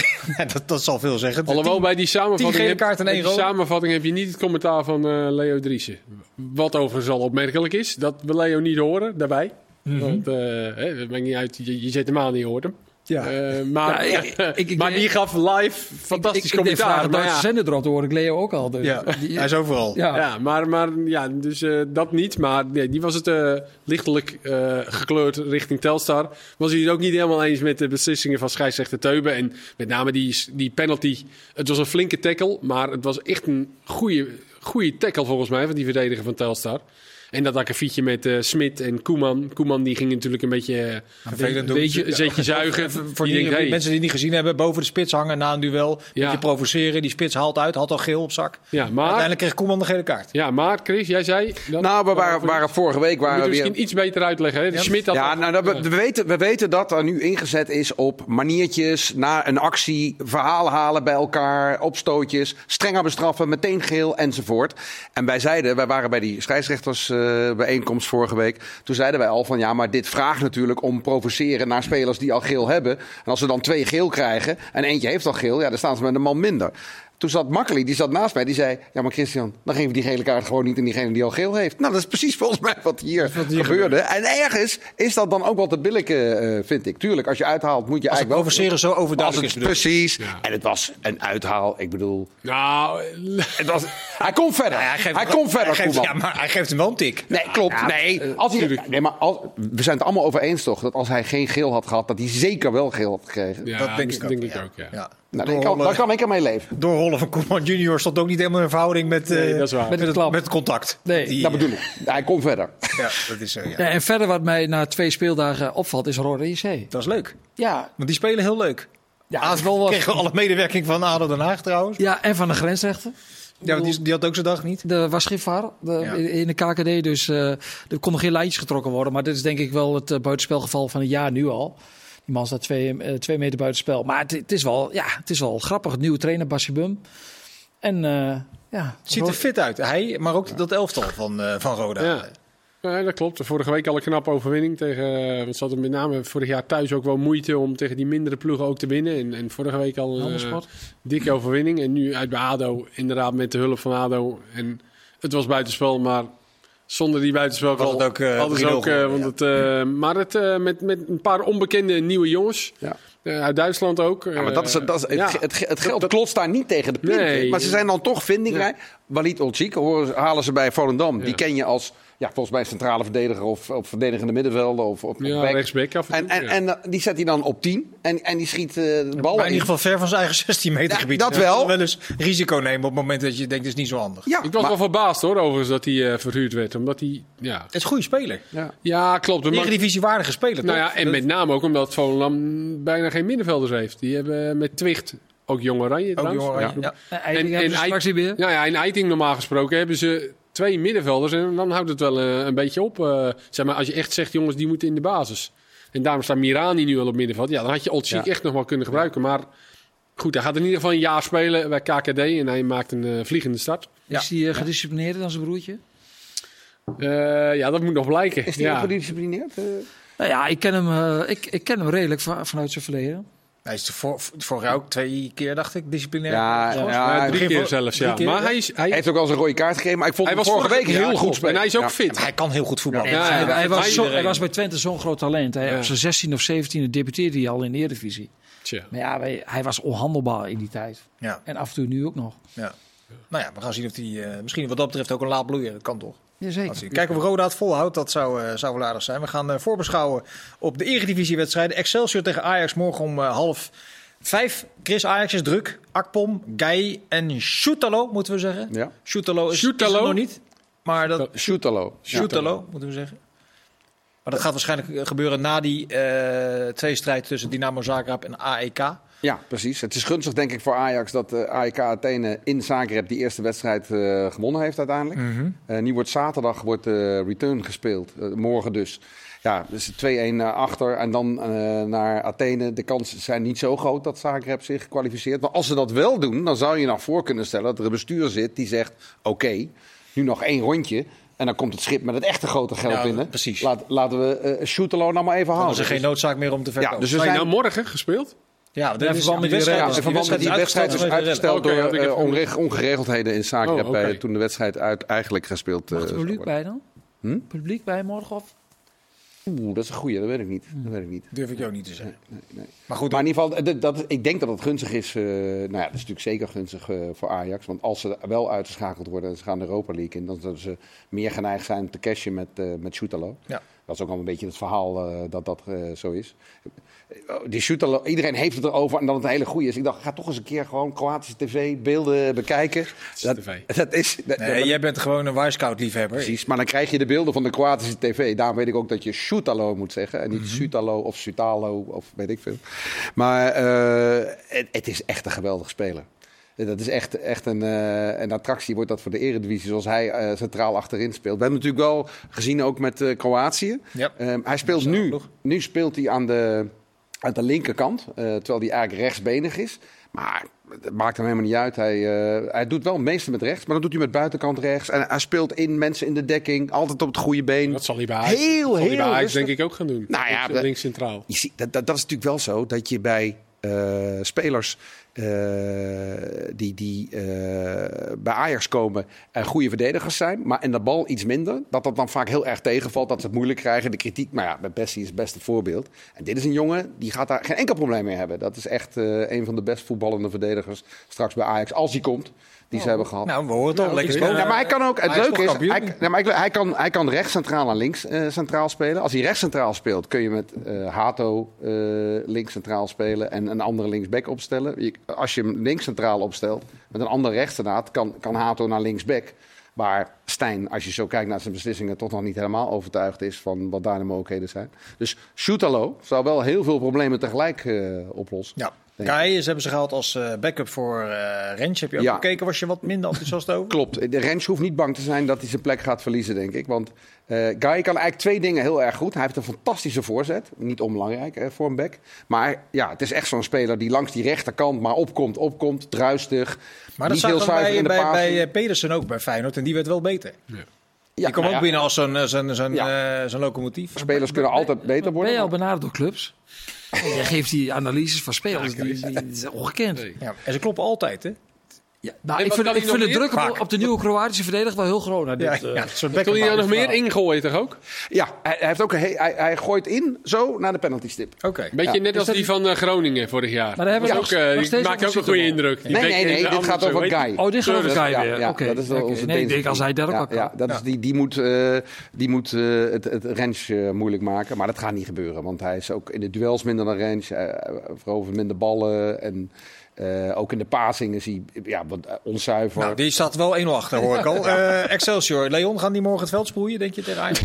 dat, dat zal veel zeggen. Alhoewel Tien- bij die samenvatting, heb, kaarten en die samenvatting heb je niet het commentaar van eh, Leo Driessen. Wat overigens al opmerkelijk is, dat we Leo niet horen daarbij. Mhm. Want eh, hè, niet uit, je, je zet hem aan en je hoort hem. Ja. Eh, maar, Ja, ik- ik- ik- (laughs) maar die gaf live fantastisch ik, ik, ik commentaar. vragen maar ja. zender erop, te horen ik Leo ook al. Dus Ja, die- hij is overal. ja. Ja, maar, maar ja, dus eh, dat niet. Maar nee, die was het eh, lichtelijk eh, gekleurd richting Telstar. Was hij het ook niet helemaal eens met de beslissingen van scheidsrechter Teuben. En met name die, die penalty. Het was een flinke tackle, maar het was echt een goede, goede tackle volgens mij van die verdediger van Telstar. En dat akkefietje met eh Smit en Koeman. Koeman die ging natuurlijk een beetje, eh, een beetje zetje zuigen. Voor Die die, denkt, hey, mensen die het niet gezien hebben, boven de spits hangen na een duel. Ja. Beetje provoceren. Die spits haalt uit, had al geel op zak. ja, maar, Uiteindelijk kreeg Koeman de gele kaart. ja, maar Chris, jij zei... Dat, Nou, we waren, waren vorige week we waren we weer... misschien iets beter uitleggen. Hè? De Smit had Ja, nou, dat we, we weten, we weten dat er nu ingezet is op maniertjes, na een actie, verhalen halen bij elkaar, opstootjes, strenger bestraffen, meteen geel enzovoort. En wij zeiden, wij waren bij die scheidsrechtersbijeenkomst vorige week, toen zeiden wij al van ja, maar dit vraagt natuurlijk om provoceren naar spelers die al geel hebben. En als ze dan twee geel krijgen en eentje heeft al geel, ja, dan staan ze met een man minder. Toen zat Makkeli, die zat naast mij, die zei... Ja, maar Christian, dan geven we die gele kaart gewoon niet aan diegene die al geel heeft. Nou, dat is precies volgens mij wat hier, gebeurde. En ergens is dat dan ook wel te billijke, eh, vind ik. Tuurlijk, als je uithaalt moet je Als eigenlijk wel... provoceren zo Als overduidelijk is. precies. Ja. En het was een uithaal. Ik bedoel, Nou, het was, hij komt verder. Hij geeft, hij komt verder, hij geeft, ja, maar hij geeft hem wel een tik. Nee, klopt. nee, als hij, nee, maar als, we zijn het allemaal over eens toch? Dat als hij geen geel had gehad, dat hij zeker wel geel had gekregen. ja, dat denk ik ook. denk ik ja. ook, ja. Nou, daar, kan, daar kan ik ermee leven. Doorrollen van Koeman junior stond ook niet helemaal in verhouding met, eh, Nee. Met met, het met het contact. Nee. Die, Dat bedoel ik. Hij komt verder. Ja, dat is zo, ja. Ja, en verder wat mij na twee speeldagen opvalt is Rode JC. Dat is leuk. Ja, Want die spelen heel leuk. ja, is wel wat. kregen alle medewerking van ADO Den Haag trouwens. Ja, en van de grensrechter. Ja, want die, die had ook zijn dag niet. Er was de- Ja. in de KKD, dus eh, er konden geen lijntjes getrokken worden. Maar dit is denk ik wel het eh, buitenspelgeval van het jaar nu al. Die man staat twee, eh, twee meter buitenspel. Maar het, het, is wel, ja, het is wel grappig. Het nieuwe trainer, Basje Bum. En eh, ja, Het ziet er fit uit. Hij, maar ook dat elftal van, eh, van Roda. Ja. Ja, dat klopt. Vorige week al een knappe overwinning tegen. Want ze hadden met name vorig jaar thuis ook wel moeite om tegen die mindere ploegen ook te winnen. En, en vorige week al een Helmersport. dikke overwinning. En nu uit bij ADO, inderdaad met de hulp van ADO. En het was buitenspel, maar zonder die buitenspel Was het ook, eh, 3-0 ook. eh, want het, eh, maar het, eh, met, met een paar onbekende nieuwe jongens. Ja. Eh, uit Duitsland ook. Ja, maar dat is, dat is, het, ja. het, ge- het geld klotst daar niet tegen de plinten. Nee. Maar ze zijn dan toch vindingrijk. Walid ze- halen ze bij Volendam. Die ken je als ja, volgens mij centrale verdediger of, of verdedigende middenvelden. Of, of Ja, back. rechtsback af en En, toe, en, ja. en eh, die zet hij dan op 10. En, en die schiet eh, de bal Maar in in. ieder geval ver van zijn eigen 16 meter Ja, gebied. dat wel. wel eens risico nemen op het moment dat je denkt, het is niet zo handig. Ja, Ik was maar- wel verbaasd hoor, overigens, dat hij eh, verhuurd werd. Omdat hij, ja... Het is een goede speler. ja. Ja, klopt. Maar- Eredivisie waardige speler, Nou toch? ja, en Dat- met name ook omdat Volendam bijna geen middenvelders heeft. Die hebben met Twicht, ook Jong Oranje Ook trouwens. jongen, Ja. ja. En, en, en. Ja, ja, in Eiting normaal gesproken hebben ze twee middenvelders. En dan houdt het wel eh, een beetje op. eh, zeg maar, als je echt zegt, jongens, die moeten in de basis. En daarom staat Mirani nu al op middenveld. Ja, dan had je Olsik Ja. echt nog wel kunnen gebruiken. Maar goed, hij gaat in ieder geval een jaar spelen bij KKD. En hij maakt een eh, vliegende start. Ja. Is hij gedisciplineerder dan zijn broertje? Eh, ja, dat moet nog blijken. Is die ja. ook gedisciplineerd? Nou ja, ik ken hem, eh, ik, ik ken hem redelijk van, vanuit zijn verleden. Hij is voor, vorig jaar ook twee keer, dacht ik, disciplinair. Ja, drie keer zelfs, ja. keer, maar hij, is, hij, Hij heeft ook al eens een rode kaart gegeven. Maar ik vond hij hem was vorige week heel ja, goed spelen. En hij is ook Ja. fit. Hij kan heel goed voetballen. Ja, hij, ja, hij, was hij- zo, hij iedereen. was bij Twente zo'n groot talent. Hij, Ja. Op zijn 16 of 17e debuteerde hij al in de Eredivisie. Tja. Maar ja, hij was onhandelbaar in die tijd. Ja, En af en toe nu ook nog. ja. Nou ja, we gaan zien of hij eh, misschien wat dat betreft ook een laat bloeien. Dat kan toch? Jazeker. Kijken of Roda het volhoudt. Dat zou, eh, zou wel aardig zijn. We gaan eh, voorbeschouwen op de Eredivisiewedstrijden. Excelsior tegen Ajax morgen om eh, half vijf. Chris Ajax is druk. Akpom, Guy en Shootalo moeten we zeggen. Ja. Shootalo is, Shootalo? nog niet. Maar dat, Shootalo. Shootalo moeten we zeggen. Maar dat gaat waarschijnlijk gebeuren na die eh tweestrijd tussen Dynamo Zagreb en AEK. Ja, precies. Het is gunstig denk ik voor Ajax dat eh AEK Athene in Zagreb die eerste wedstrijd eh, gewonnen heeft uiteindelijk. Eh, nu wordt zaterdag wordt de return gespeeld. Morgen dus. Ja, dus 2-1 achter en dan eh, naar Athene. De kansen zijn niet zo groot dat Zagreb zich kwalificeert. Maar als ze dat wel doen, dan zou je nog voor kunnen stellen dat er een bestuur zit die zegt... oké, nu nog één rondje en dan komt het schip met het echte grote geld Ja, binnen. precies. Laat, laten we eh Shootalo nou maar even Dan halen. is er geen noodzaak meer om te verkopen. ja, dus we Zijn zijn... nou morgen gespeeld? Ja, in verband met die wedstrijd- die wedstrijd is uitgesteld door eh, onre- ongeregeldheden in Zagreb. Oh, oké. eh, toen de wedstrijd uit eigenlijk gespeeld Mag eh, er zou publiek bij dan? Hm? Publiek bij morgen of? Oeh, dat is een goeie, dat weet ik niet. Dat weet ik niet. Durf ik jou niet te zeggen. Nee, nee. Maar goed, Maar in ieder geval, dat, dat, ik denk dat het gunstig is. eh, nou ja, dat is natuurlijk zeker gunstig eh, voor Ajax. Want als ze wel uitgeschakeld worden en ze gaan de Europa League in, dan zullen ze meer geneigd zijn te cashen met, eh met Shootalo. Ja. Dat is ook al een beetje het verhaal eh, dat dat eh, zo is. Die Shootalo, iedereen heeft het erover en dat het een hele goede is. Ik dacht, ga toch eens een keer gewoon Kroatische tv beelden bekijken. Dat, TV. dat is. dat- nee, jij bent gewoon een Wisecout-liefhebber. Precies, maar dan krijg je de beelden van de Kroatische tv. Daarom weet ik ook dat je Shootalo moet zeggen. En niet Mhm. Sutalo of Sutalo of weet ik veel. Maar eh, het, het is echt een geweldig speler. Dat is echt, echt een, eh, een attractie, wordt dat voor de Eredivisie, zoals hij eh, centraal achterin speelt. We hebben natuurlijk wel gezien ook met Kroatië. Ja. Ehm, hij speelt nu, nu speelt hij aan de, aan de linkerkant, eh, terwijl hij eigenlijk rechtsbenig is. Maar het maakt hem helemaal niet uit. Hij, eh, hij doet wel het meeste met rechts, maar dan doet hij met buitenkant rechts. En hij speelt in mensen in de dekking, altijd op het goede been. Dat zal hij bij Ajax, Heel, hij heel bij Ajax denk ik ook gaan doen. Nou ja, links centraal. Je ziet, dat, dat, dat is natuurlijk wel zo dat je bij eh, spelers eh, die, eh, bij Ajax komen en goede verdedigers zijn, maar en de bal iets minder, dat dat dan vaak heel erg tegenvalt, dat ze het moeilijk krijgen. De kritiek, maar ja, Bessie is het beste voorbeeld. En dit is een jongen die gaat daar geen enkel probleem mee hebben. Dat is echt een van de best voetballende verdedigers straks bij Ajax, als hij komt, die ze hebben gehad. Nou, we horen het al. Ja, Lekker oké. spelen. Ja, maar hij kan ook. Het is leuke is, hij, nee, maar ik- hij, kan, hij kan rechts centraal en links eh, centraal spelen. Als hij rechts centraal speelt, kun je met eh, Hato eh, links centraal spelen en een andere linksback opstellen. Je, als je hem links centraal opstelt, met een ander rechtssenaat, kan, kan Hato naar linksback. Waar Stijn, als je zo kijkt naar zijn beslissingen, toch nog niet helemaal overtuigd is van wat daar de mogelijkheden zijn. Dus Shootalo zou wel heel veel problemen tegelijk eh, oplossen. Ja. Kai, ze hebben ze gehaald als eh, backup voor eh Rens. Heb je ook Ja. gekeken? Was je wat minder enthousiast over? (laughs) Klopt. De Rens hoeft niet bang te zijn dat hij zijn plek gaat verliezen, denk ik. Want eh Guy kan eigenlijk twee dingen heel erg goed. Hij heeft een fantastische voorzet. Niet onbelangrijk hè, voor een back. Maar ja, het is echt zo'n speler die langs die rechterkant maar opkomt, opkomt, druistig. Maar dat zag bij, bij, bij Pedersen ook bij Feyenoord. En die werd wel beter. Ja, die kwam nou ook ja, binnen als zo'n zo'n zo'n Ja. eh, locomotief. Spelers kunnen altijd beter Ben worden. je al benaderd door clubs? Jij geeft die analyses van spelers, die, die, die is ongekend. Nee. Ja. En ze kloppen altijd, hè? Ja, nou, ik vind, ik hij vind meer? druk op, de nieuwe Kroatische verdediger wel heel groot. naar Ja, dit, eh, ja, Toen hij nou nog meer ingooien toch ook? Ja, hij, hij heeft ook hij, hij gooit in zo naar de penalty stip. Oké. Beetje Ja. net als die van eh, Groningen vorig jaar. Maar daar hebben we ook, eh, nog die steeds maakt ook een goede indruk. Die Nee, nee, nee, dit gaat over. Guy. Oh, dit gaat over Ja, Guy ja, weer. ja, Oké, dat is wel onze Nee, ik als hij daar ook ja, wel kan. ja, dat is die, die moet, eh, die moet eh, het, het Rens eh, moeilijk maken. Maar dat gaat niet gebeuren. Want hij is ook in de duels minder dan. Hij verovert minder ballen. En eh, ook in de passing is hij ja, wat eh, onzuiver. Nou, die staat wel 1-0 achter, hoor ik al. (laughs) Eh, Excelsior. Leon, gaan die morgen het veld sproeien, denk je, tegen Ajax?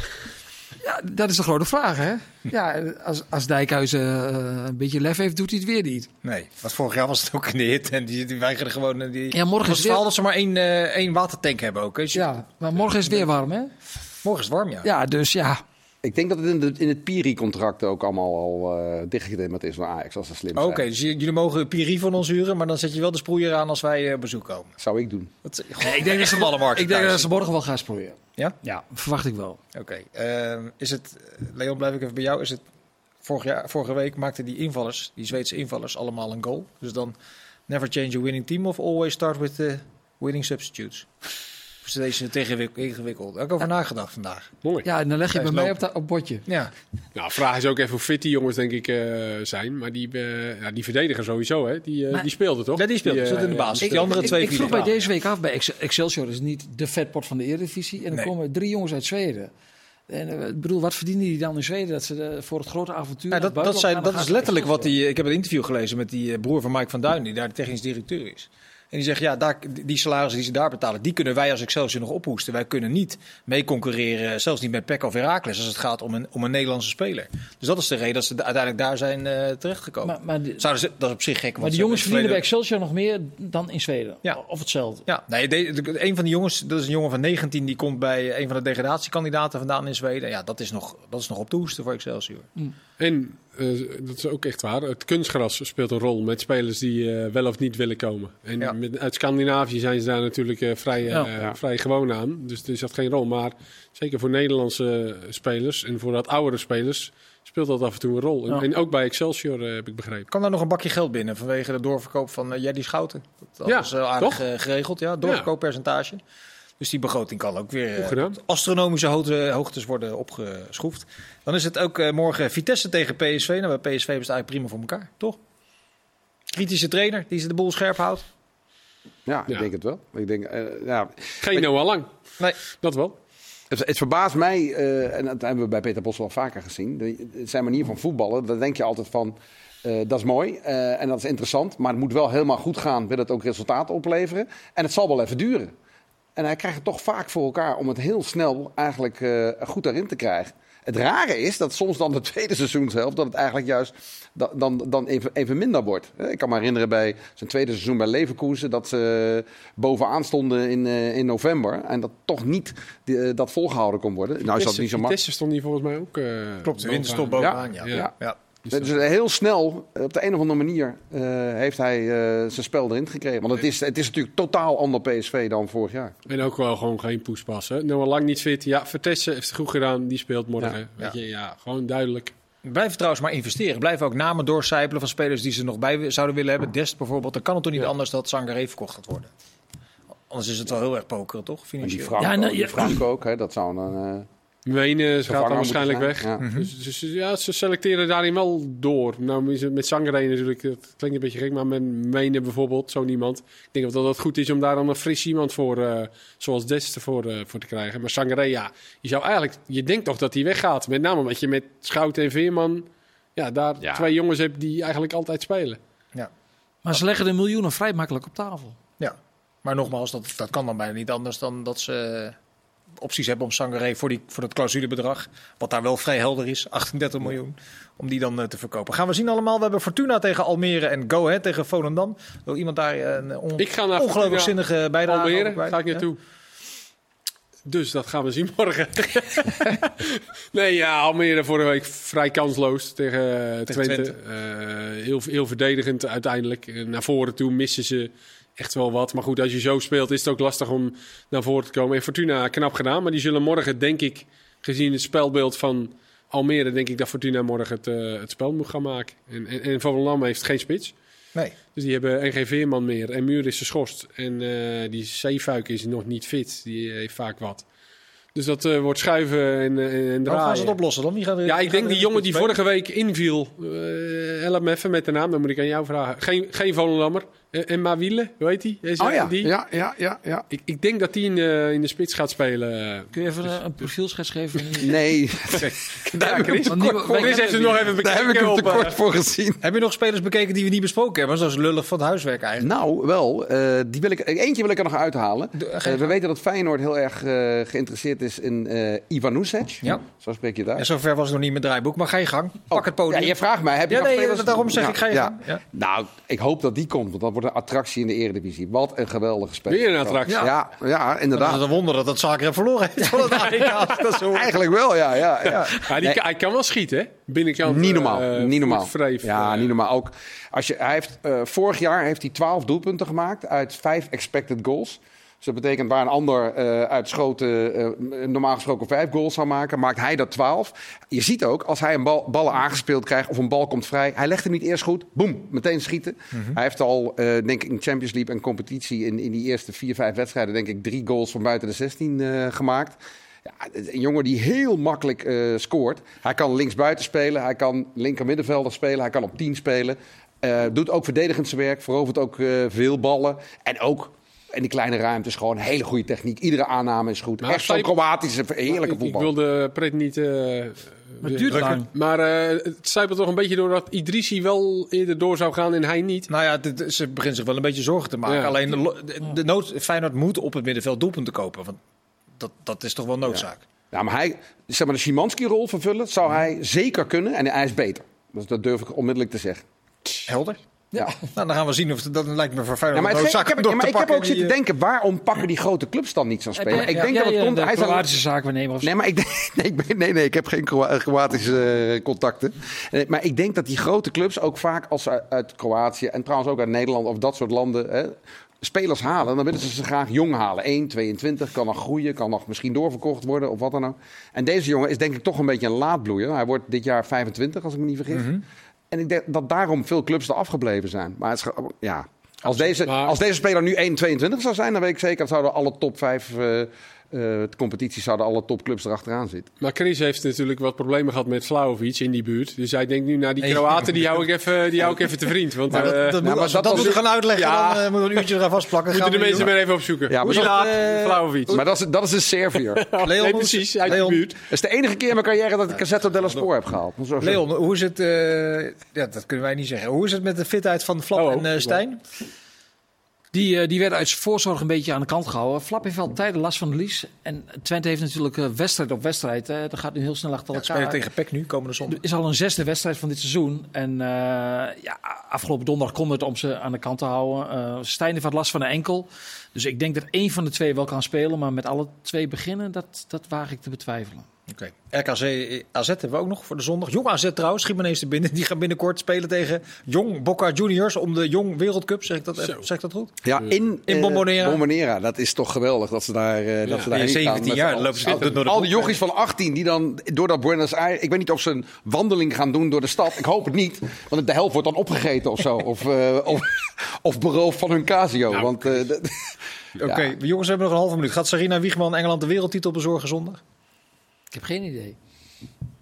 Ja, dat is de grote vraag, hè? Ja, als, als Dijkhuizen eh, een beetje lef heeft, doet hij het weer niet. Nee, want vorig jaar was het ook een hit. En die, die weigerden gewoon... Die... Ja, morgen Het is het weer- dat ze maar één, eh, één watertank hebben ook. hè. Dus Ja, maar morgen is het weer warm, hè? Morgen is het warm, ja. Ja, dus ja. Ik denk dat het in, de, in het Piri-contract ook allemaal al eh dichtgetimmerd is van Ajax. Als ze slim zijn. Oké, dus jullie mogen Piri van ons huren, maar dan zet je wel de sproeier aan als wij eh, op bezoek komen. Zou ik doen. Dat, Nee, ik denk dat ze, ballenmarkt. ik denk dat ze morgen wel gaan sproeien. Ja? Ja, verwacht ik wel. Oké. ehm, is het, Leon, blijf ik even bij jou. Is het, vorig jaar, vorige week maakten die invallers, die Zweedse invallers, allemaal een goal. Dus dan never change a winning team of always start with the winning substitutes. Deze tegenwik- ingewikkeld? Daar heb ik over nagedacht vandaag. Mooi. Ja, en dan leg je bij mij op, dat- op bordje. Ja, Nou, vraag is ook even hoe fit die jongens denk ik eh, zijn. Maar die, eh, ja, die verdediger sowieso, hè? Die, eh Maar- die speelde toch? Ja, die speelde. Zat in de basis. die Die andere ik, twee ik vroeg mij eraan. deze week af bij Ex- Excelsior. is niet de vetpot van de Eredivisie. En dan Nee. komen drie jongens uit Zweden. En ik bedoel, wat verdienen die dan in Zweden? Dat ze voor het grote avontuur. Ja, dat, dat, zijn, dat is letterlijk wat die. Ik heb een interview gelezen met die eh, broer van Mike van Duin, die daar de technisch directeur is. En die zegt, ja, daar, die salarissen die ze daar betalen, die kunnen wij als Excelsior nog ophoesten. Wij kunnen niet mee concurreren, zelfs niet met PEC of Heracles, als het gaat om een, om een Nederlandse speler. Dus dat is de reden dat ze uiteindelijk daar zijn eh, terechtgekomen. Maar, maar, die- Zouden ze, dat is op zich gek. want maar die ze jongens verdienen bij Excelsior nog meer dan in Zweden. Ja. Of hetzelfde. Ja, nee, de, de- een van die jongens, dat is een jongen van 19, die komt bij een van de degradatiekandidaten vandaan in Zweden. Ja, dat is nog, dat is nog op te hoesten voor Excelsior. En, eh, dat is ook echt waar, het kunstgras speelt een rol met spelers die eh, wel of niet willen komen. En Ja. met, uit Scandinavië zijn ze daar natuurlijk eh, vrij, eh, Ja. Vrij gewoon aan. Dus er zat geen rol. Maar zeker voor Nederlandse spelers en voor wat oudere spelers speelt dat af en toe een rol. En, Ja. en ook bij Excelsior eh, heb ik begrepen. Kan daar nog een bakje geld binnen vanwege de doorverkoop van uh, Jerdy Schouten? Dat Ja, is uh, aardig toch? geregeld, ja. Doorverkooppercentage. Dus die begroting kan ook weer eh, astronomische hoogte, hoogtes worden opgeschroefd. Dan is het ook eh, morgen Vitesse tegen PSV. Nou, bij PSV is het eigenlijk prima voor elkaar, toch? Kritische trainer die ze de boel scherp houdt. Ja, ik Ja. denk het wel. Ik denk, eh, ja, Geen Noah Lang, Nee, dat wel. Het, het verbaast mij, eh, en dat hebben we bij Peter Bos wel vaker gezien, de, zijn manier van voetballen, daar denk je altijd van, eh, dat is mooi eh, en dat is interessant, maar het moet wel helemaal goed gaan, wil het ook resultaten opleveren. En het zal wel even duren. En hij krijgt het toch vaak voor elkaar om het heel snel eigenlijk eh, goed erin te krijgen. Het rare is dat soms dan de (laughs) tweede seizoenshelft, dat het eigenlijk juist da- dan, dan even, even minder wordt. Eh, Ik kan me herinneren bij zijn tweede seizoen bij Leverkusen dat ze bovenaan stonden in, eh, in november. En dat toch niet die, dat volgehouden kon worden. Nou is dat niet zo makkelijk. Vitesse stond hier volgens mij ook eh, klopt. De winter stond bovenaan. bovenaan, ja. Ja. ja. ja. Dus Dus heel snel, op de een of andere manier, eh, heeft hij eh, zijn spel erin gekregen. Want het is, het is natuurlijk totaal ander PSV dan vorig jaar. En ook wel gewoon geen poespas. Hè? Noah Lang niet fit. Ja, Vertessen heeft het goed gedaan. Die speelt morgen. Ja, Weet ja. Je, ja, gewoon duidelijk. Blijven trouwens maar investeren. Blijven ook namen doorcijpelen van spelers die ze nog bij zouden willen hebben. Dest bijvoorbeeld. Dan kan het toch niet Ja. anders dat Sangaré verkocht gaat worden. Anders is het wel heel erg pokeren, toch? En die Financieel. Frank, Ja, nou, ook, die ja. Frank ook, hè, dat zou dan... eh, Wenen gaat dan waarschijnlijk weg. Ja. Dus, dus, ja, ze selecteren daarin wel door. Nou, is het met Sangaré natuurlijk, dat klinkt een beetje gek, maar met Wenen bijvoorbeeld, zo'n iemand. Ik denk dat dat goed is om daar dan een fris iemand voor, eh, zoals Dest voor, eh, voor te krijgen. Maar Sangaré, ja, je zou eigenlijk, je denkt toch dat hij weggaat. Met name omdat je met Schouten en Veerman, ja, daar Ja. twee jongens hebt die eigenlijk altijd spelen. Ja. Maar ze leggen de miljoenen vrij makkelijk op tafel. Ja, maar nogmaals, dat, dat kan dan bijna niet anders dan dat ze opties hebben om Sangaré voor, die, voor het clausulebedrag, wat daar wel vrij helder is, 38 miljoen, om die dan eh, te verkopen. Gaan we zien allemaal. We hebben Fortuna tegen Almere en Go Ahead tegen Volendam. Wil iemand daar eh, een on- Ik ga naar ongelooflijk Fortuna, zinnige bijdrage Almere, kwijt? ga ik Ja? naartoe. Dus dat gaan we zien morgen. (laughs) nee, ja, Almere vorige week vrij kansloos tegen, eh, Tegen Twente. Twente. Heel, heel verdedigend uiteindelijk. Naar voren toe missen ze echt wel wat. Maar goed, als je zo speelt is het ook lastig om naar voren te komen. En Fortuna knap gedaan. Maar die zullen morgen, denk ik, gezien het spelbeeld van Almere... denk ik dat Fortuna morgen het, eh, het spel moet gaan maken. En, en, en Volendam heeft geen spits. Nee. Dus die hebben en geen veerman meer. En Muur is geschorst. En eh, die Zeefuik is nog niet fit. Die heeft vaak wat. Dus dat eh, wordt schuiven en, en, en Hoe draaien. gaan ze het oplossen dan? Wie gaat er- Ja, ik denk die jongen die vorige week inviel. eh help me even met de naam, dan moet ik aan jou vragen. Geen, geen Volendammer. Eh, en Mawiele, hoe heet die? Is Oh ja, die? ja, ja, ja, ja. Ik, ik denk dat die in, eh, in de spits gaat spelen. Kun je even eh, een profielschets geven? (laughs) Nee, (laughs) Daar Chris. Chris heeft het nog even daar heb ik bekeken hem te eh, kort voor gezien. Heb je nog spelers bekeken die we niet besproken hebben? Dat is lullig van het huiswerk eigenlijk. Nou, wel. eh, die wil ik, eentje wil ik er nog uithalen. De- we weten dat Feyenoord heel erg eh, geïnteresseerd is in eh Ivanusec. Ja. Zo spreek je het En zover was het nog niet met draaiboek, maar ga je gang. Pak het podium. Ja, je vraagt mij, heb je Ja, nog nee, spelers? daarom zeg ik, ga je ja. gang. Nou, ik hoop dat die komt, want dat wordt een attractie in de Eredivisie. Wat een geweldige speler. Weer een attractie. Ja, ja, is inderdaad. het een wonder dat dat Zagreb verloren heeft van het AEK. Dat is zo. Eigenlijk wel, ja. ja, ja. Ja, die, Nee. Hij kan wel schieten, hè? Binnenkant. Niet normaal, eh, niet normaal. ja, eh, niet normaal. Ook als je, hij heeft, eh, vorig jaar heeft hij 12 doelpunten gemaakt uit 5 expected goals. Dus dat betekent waar een ander eh uit schoten eh, normaal gesproken 5 goals zou maken, maakt hij dat 12. Je ziet ook, als hij een bal, ballen aangespeeld krijgt of een bal komt vrij, hij legt hem niet eerst goed, boem, meteen schieten. Hij heeft al, eh, denk ik, in Champions League en competitie in, in die eerste 4, 5 wedstrijden, denk ik, drie goals van buiten de 16 eh, gemaakt. Ja, een jongen die heel makkelijk scoort. Hij kan linksbuiten spelen, hij kan linker middenvelder spelen, hij kan op 10 spelen. Doet ook verdedigend zijn werk, verovert ook veel ballen. En ook in die kleine ruimtes gewoon hele goede techniek. Iedere aanname is goed. Maar Echt zo'n Kroatische, heerlijke ik, ik voetbal. wilde Pret niet. eh het duurt lang. Maar eh, het zijpelt toch een beetje door dat Idrissi wel eerder door zou gaan en hij niet. Nou ja, dit- ze begint zich wel een beetje zorgen te maken. Ja. Alleen de, de nood, Feyenoord moet op het middenveld doelpunten kopen. Want dat, dat is toch wel noodzaak. Ja, maar hij, zeg maar de Szymanski-rol vervullen, zou hij zeker kunnen. En hij is beter. Dus dat durf ik onmiddellijk te zeggen. Helder. Ja. (laughs) Nou, dan gaan we zien of dat lijkt me Ja, Feyenoord maar het ik heb, ja, maar ik heb ook zitten eh, denken, waarom pakken die grote clubs dan niet zo'n Heb speler? jij- ik denk dat het komt... eh, Hij Kroatische zaakwaarnemer of zo? Nee, maar ik, denk- (laughs) nee, nee, nee, ik heb geen Kroa- Kroatische eh, contacten. Eh, maar ik denk dat die grote clubs ook vaak als ze uit, uit Kroatië en trouwens ook uit Nederland of dat soort landen hè, spelers halen. Dan willen ze ze graag jong halen. 1, 22, kan nog groeien, kan nog misschien doorverkocht worden of wat dan ook. En deze jongen is denk ik toch een beetje een laadbloeier. Hij wordt dit jaar 25 als ik me niet vergis. Mhm. En ik denk dat daarom veel clubs er afgebleven zijn. Maar het is, ge- ja, als, deze, als deze speler nu 1,22 zou zijn, dan weet ik zeker dat zouden alle top 5 eh eh, competities zouden alle topclubs erachteraan zitten. Maar Chris heeft natuurlijk wat problemen gehad met Vlaovic in die buurt. Dus hij denkt nu, nou die. Kroaten die hou ik even, die hou ik even te vriend. Want Maar dat, eh, dat, moet, maar dat dat was- moeten gaan uitleggen, Ja. dan eh, moeten we een uurtje eraan vastplakken. moeten de mensen niet maar even opzoeken. Ja, maar Hoe dat- laat Vlaovic? Maar dat is, dat is een Servier. doen. (laughs) Leon, Nee, precies, uit de Leon, buurt. Dat is de enige keer in mijn carrière dat ik Cassetto dello Spoor heb gehaald. Moet. Leon, hoe is het? eh, ja, dat kunnen wij niet zeggen. Hoe is het met de fitheid van Flap Oh, en eh, oh. Die, eh, die werden uit voorzorg een beetje aan de kant gehouden. Flap heeft al tijden last van de lies. En Twente heeft natuurlijk eh, wedstrijd op wedstrijd. Hè. Dat gaat nu heel snel achter Ja, elkaar. spelen tegen PEC nu, komende zondag. Het is al een zesde wedstrijd van dit seizoen. En eh, ja, afgelopen donderdag kon het om ze aan de kant te houden. Eh Stijn heeft wat last van een enkel. Dus ik denk dat één van de twee wel kan spelen. Maar met alle twee beginnen, dat, dat waag ik te betwijfelen. Oké. RKC AZ hebben we ook nog voor de zondag. Jong AZ trouwens, schiet me ineens te binnen. Die gaan binnenkort spelen tegen Jong Boca Juniors om de Jong Wereldcup. Zeg ik dat, Zo. zeg ik dat goed? Ja, in, In eh, Bombonera. Bombonera. Dat is toch geweldig dat ze daar eh dat ze daar Ja, heen 17 gaan. jaar, Met lopen ze al, altijd door de al die jochies van 18 die dan door dat Buenos Aires... Ik weet niet of ze een wandeling gaan doen door de stad. Ik hoop het niet. Want de helft wordt dan opgegeten of zo. (laughs) Of, eh, of, of beroofd van hun casio. Nou, want, eh, (laughs) Oké, Ja. jongens, we hebben nog een halve minuut. Gaat Sarina Wiegman Engeland de wereldtitel bezorgen zondag? Ik heb geen idee.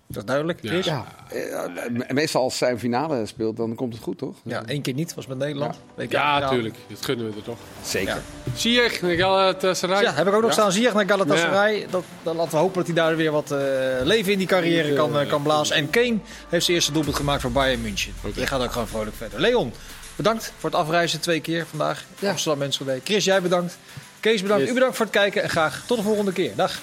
Dat is duidelijk. Ja. Chris? ja, eh, meestal als zij een finale speelt, dan komt het goed, toch? Ja, één keer niet, was met Nederland. Ja, natuurlijk. Dat gunnen we er toch. Zeker. Ja. Zie je, Galatasaray. Ja, heb ik ook nog Ja. staan. Ziyech naar Galatasaray. Dat, dan laten we hopen dat hij daar weer wat eh, leven in die carrière kan, eh, kan blazen. En Kane heeft zijn eerste doelpunt gemaakt voor Bayern München. Die gaat ook gewoon vrolijk verder. Leon, bedankt voor het afreizen twee keer vandaag. Ja. Amsterdam Mensen Chris, jij bedankt. Kees bedankt. Yes. U bedankt voor het kijken en graag tot de volgende keer. Dag.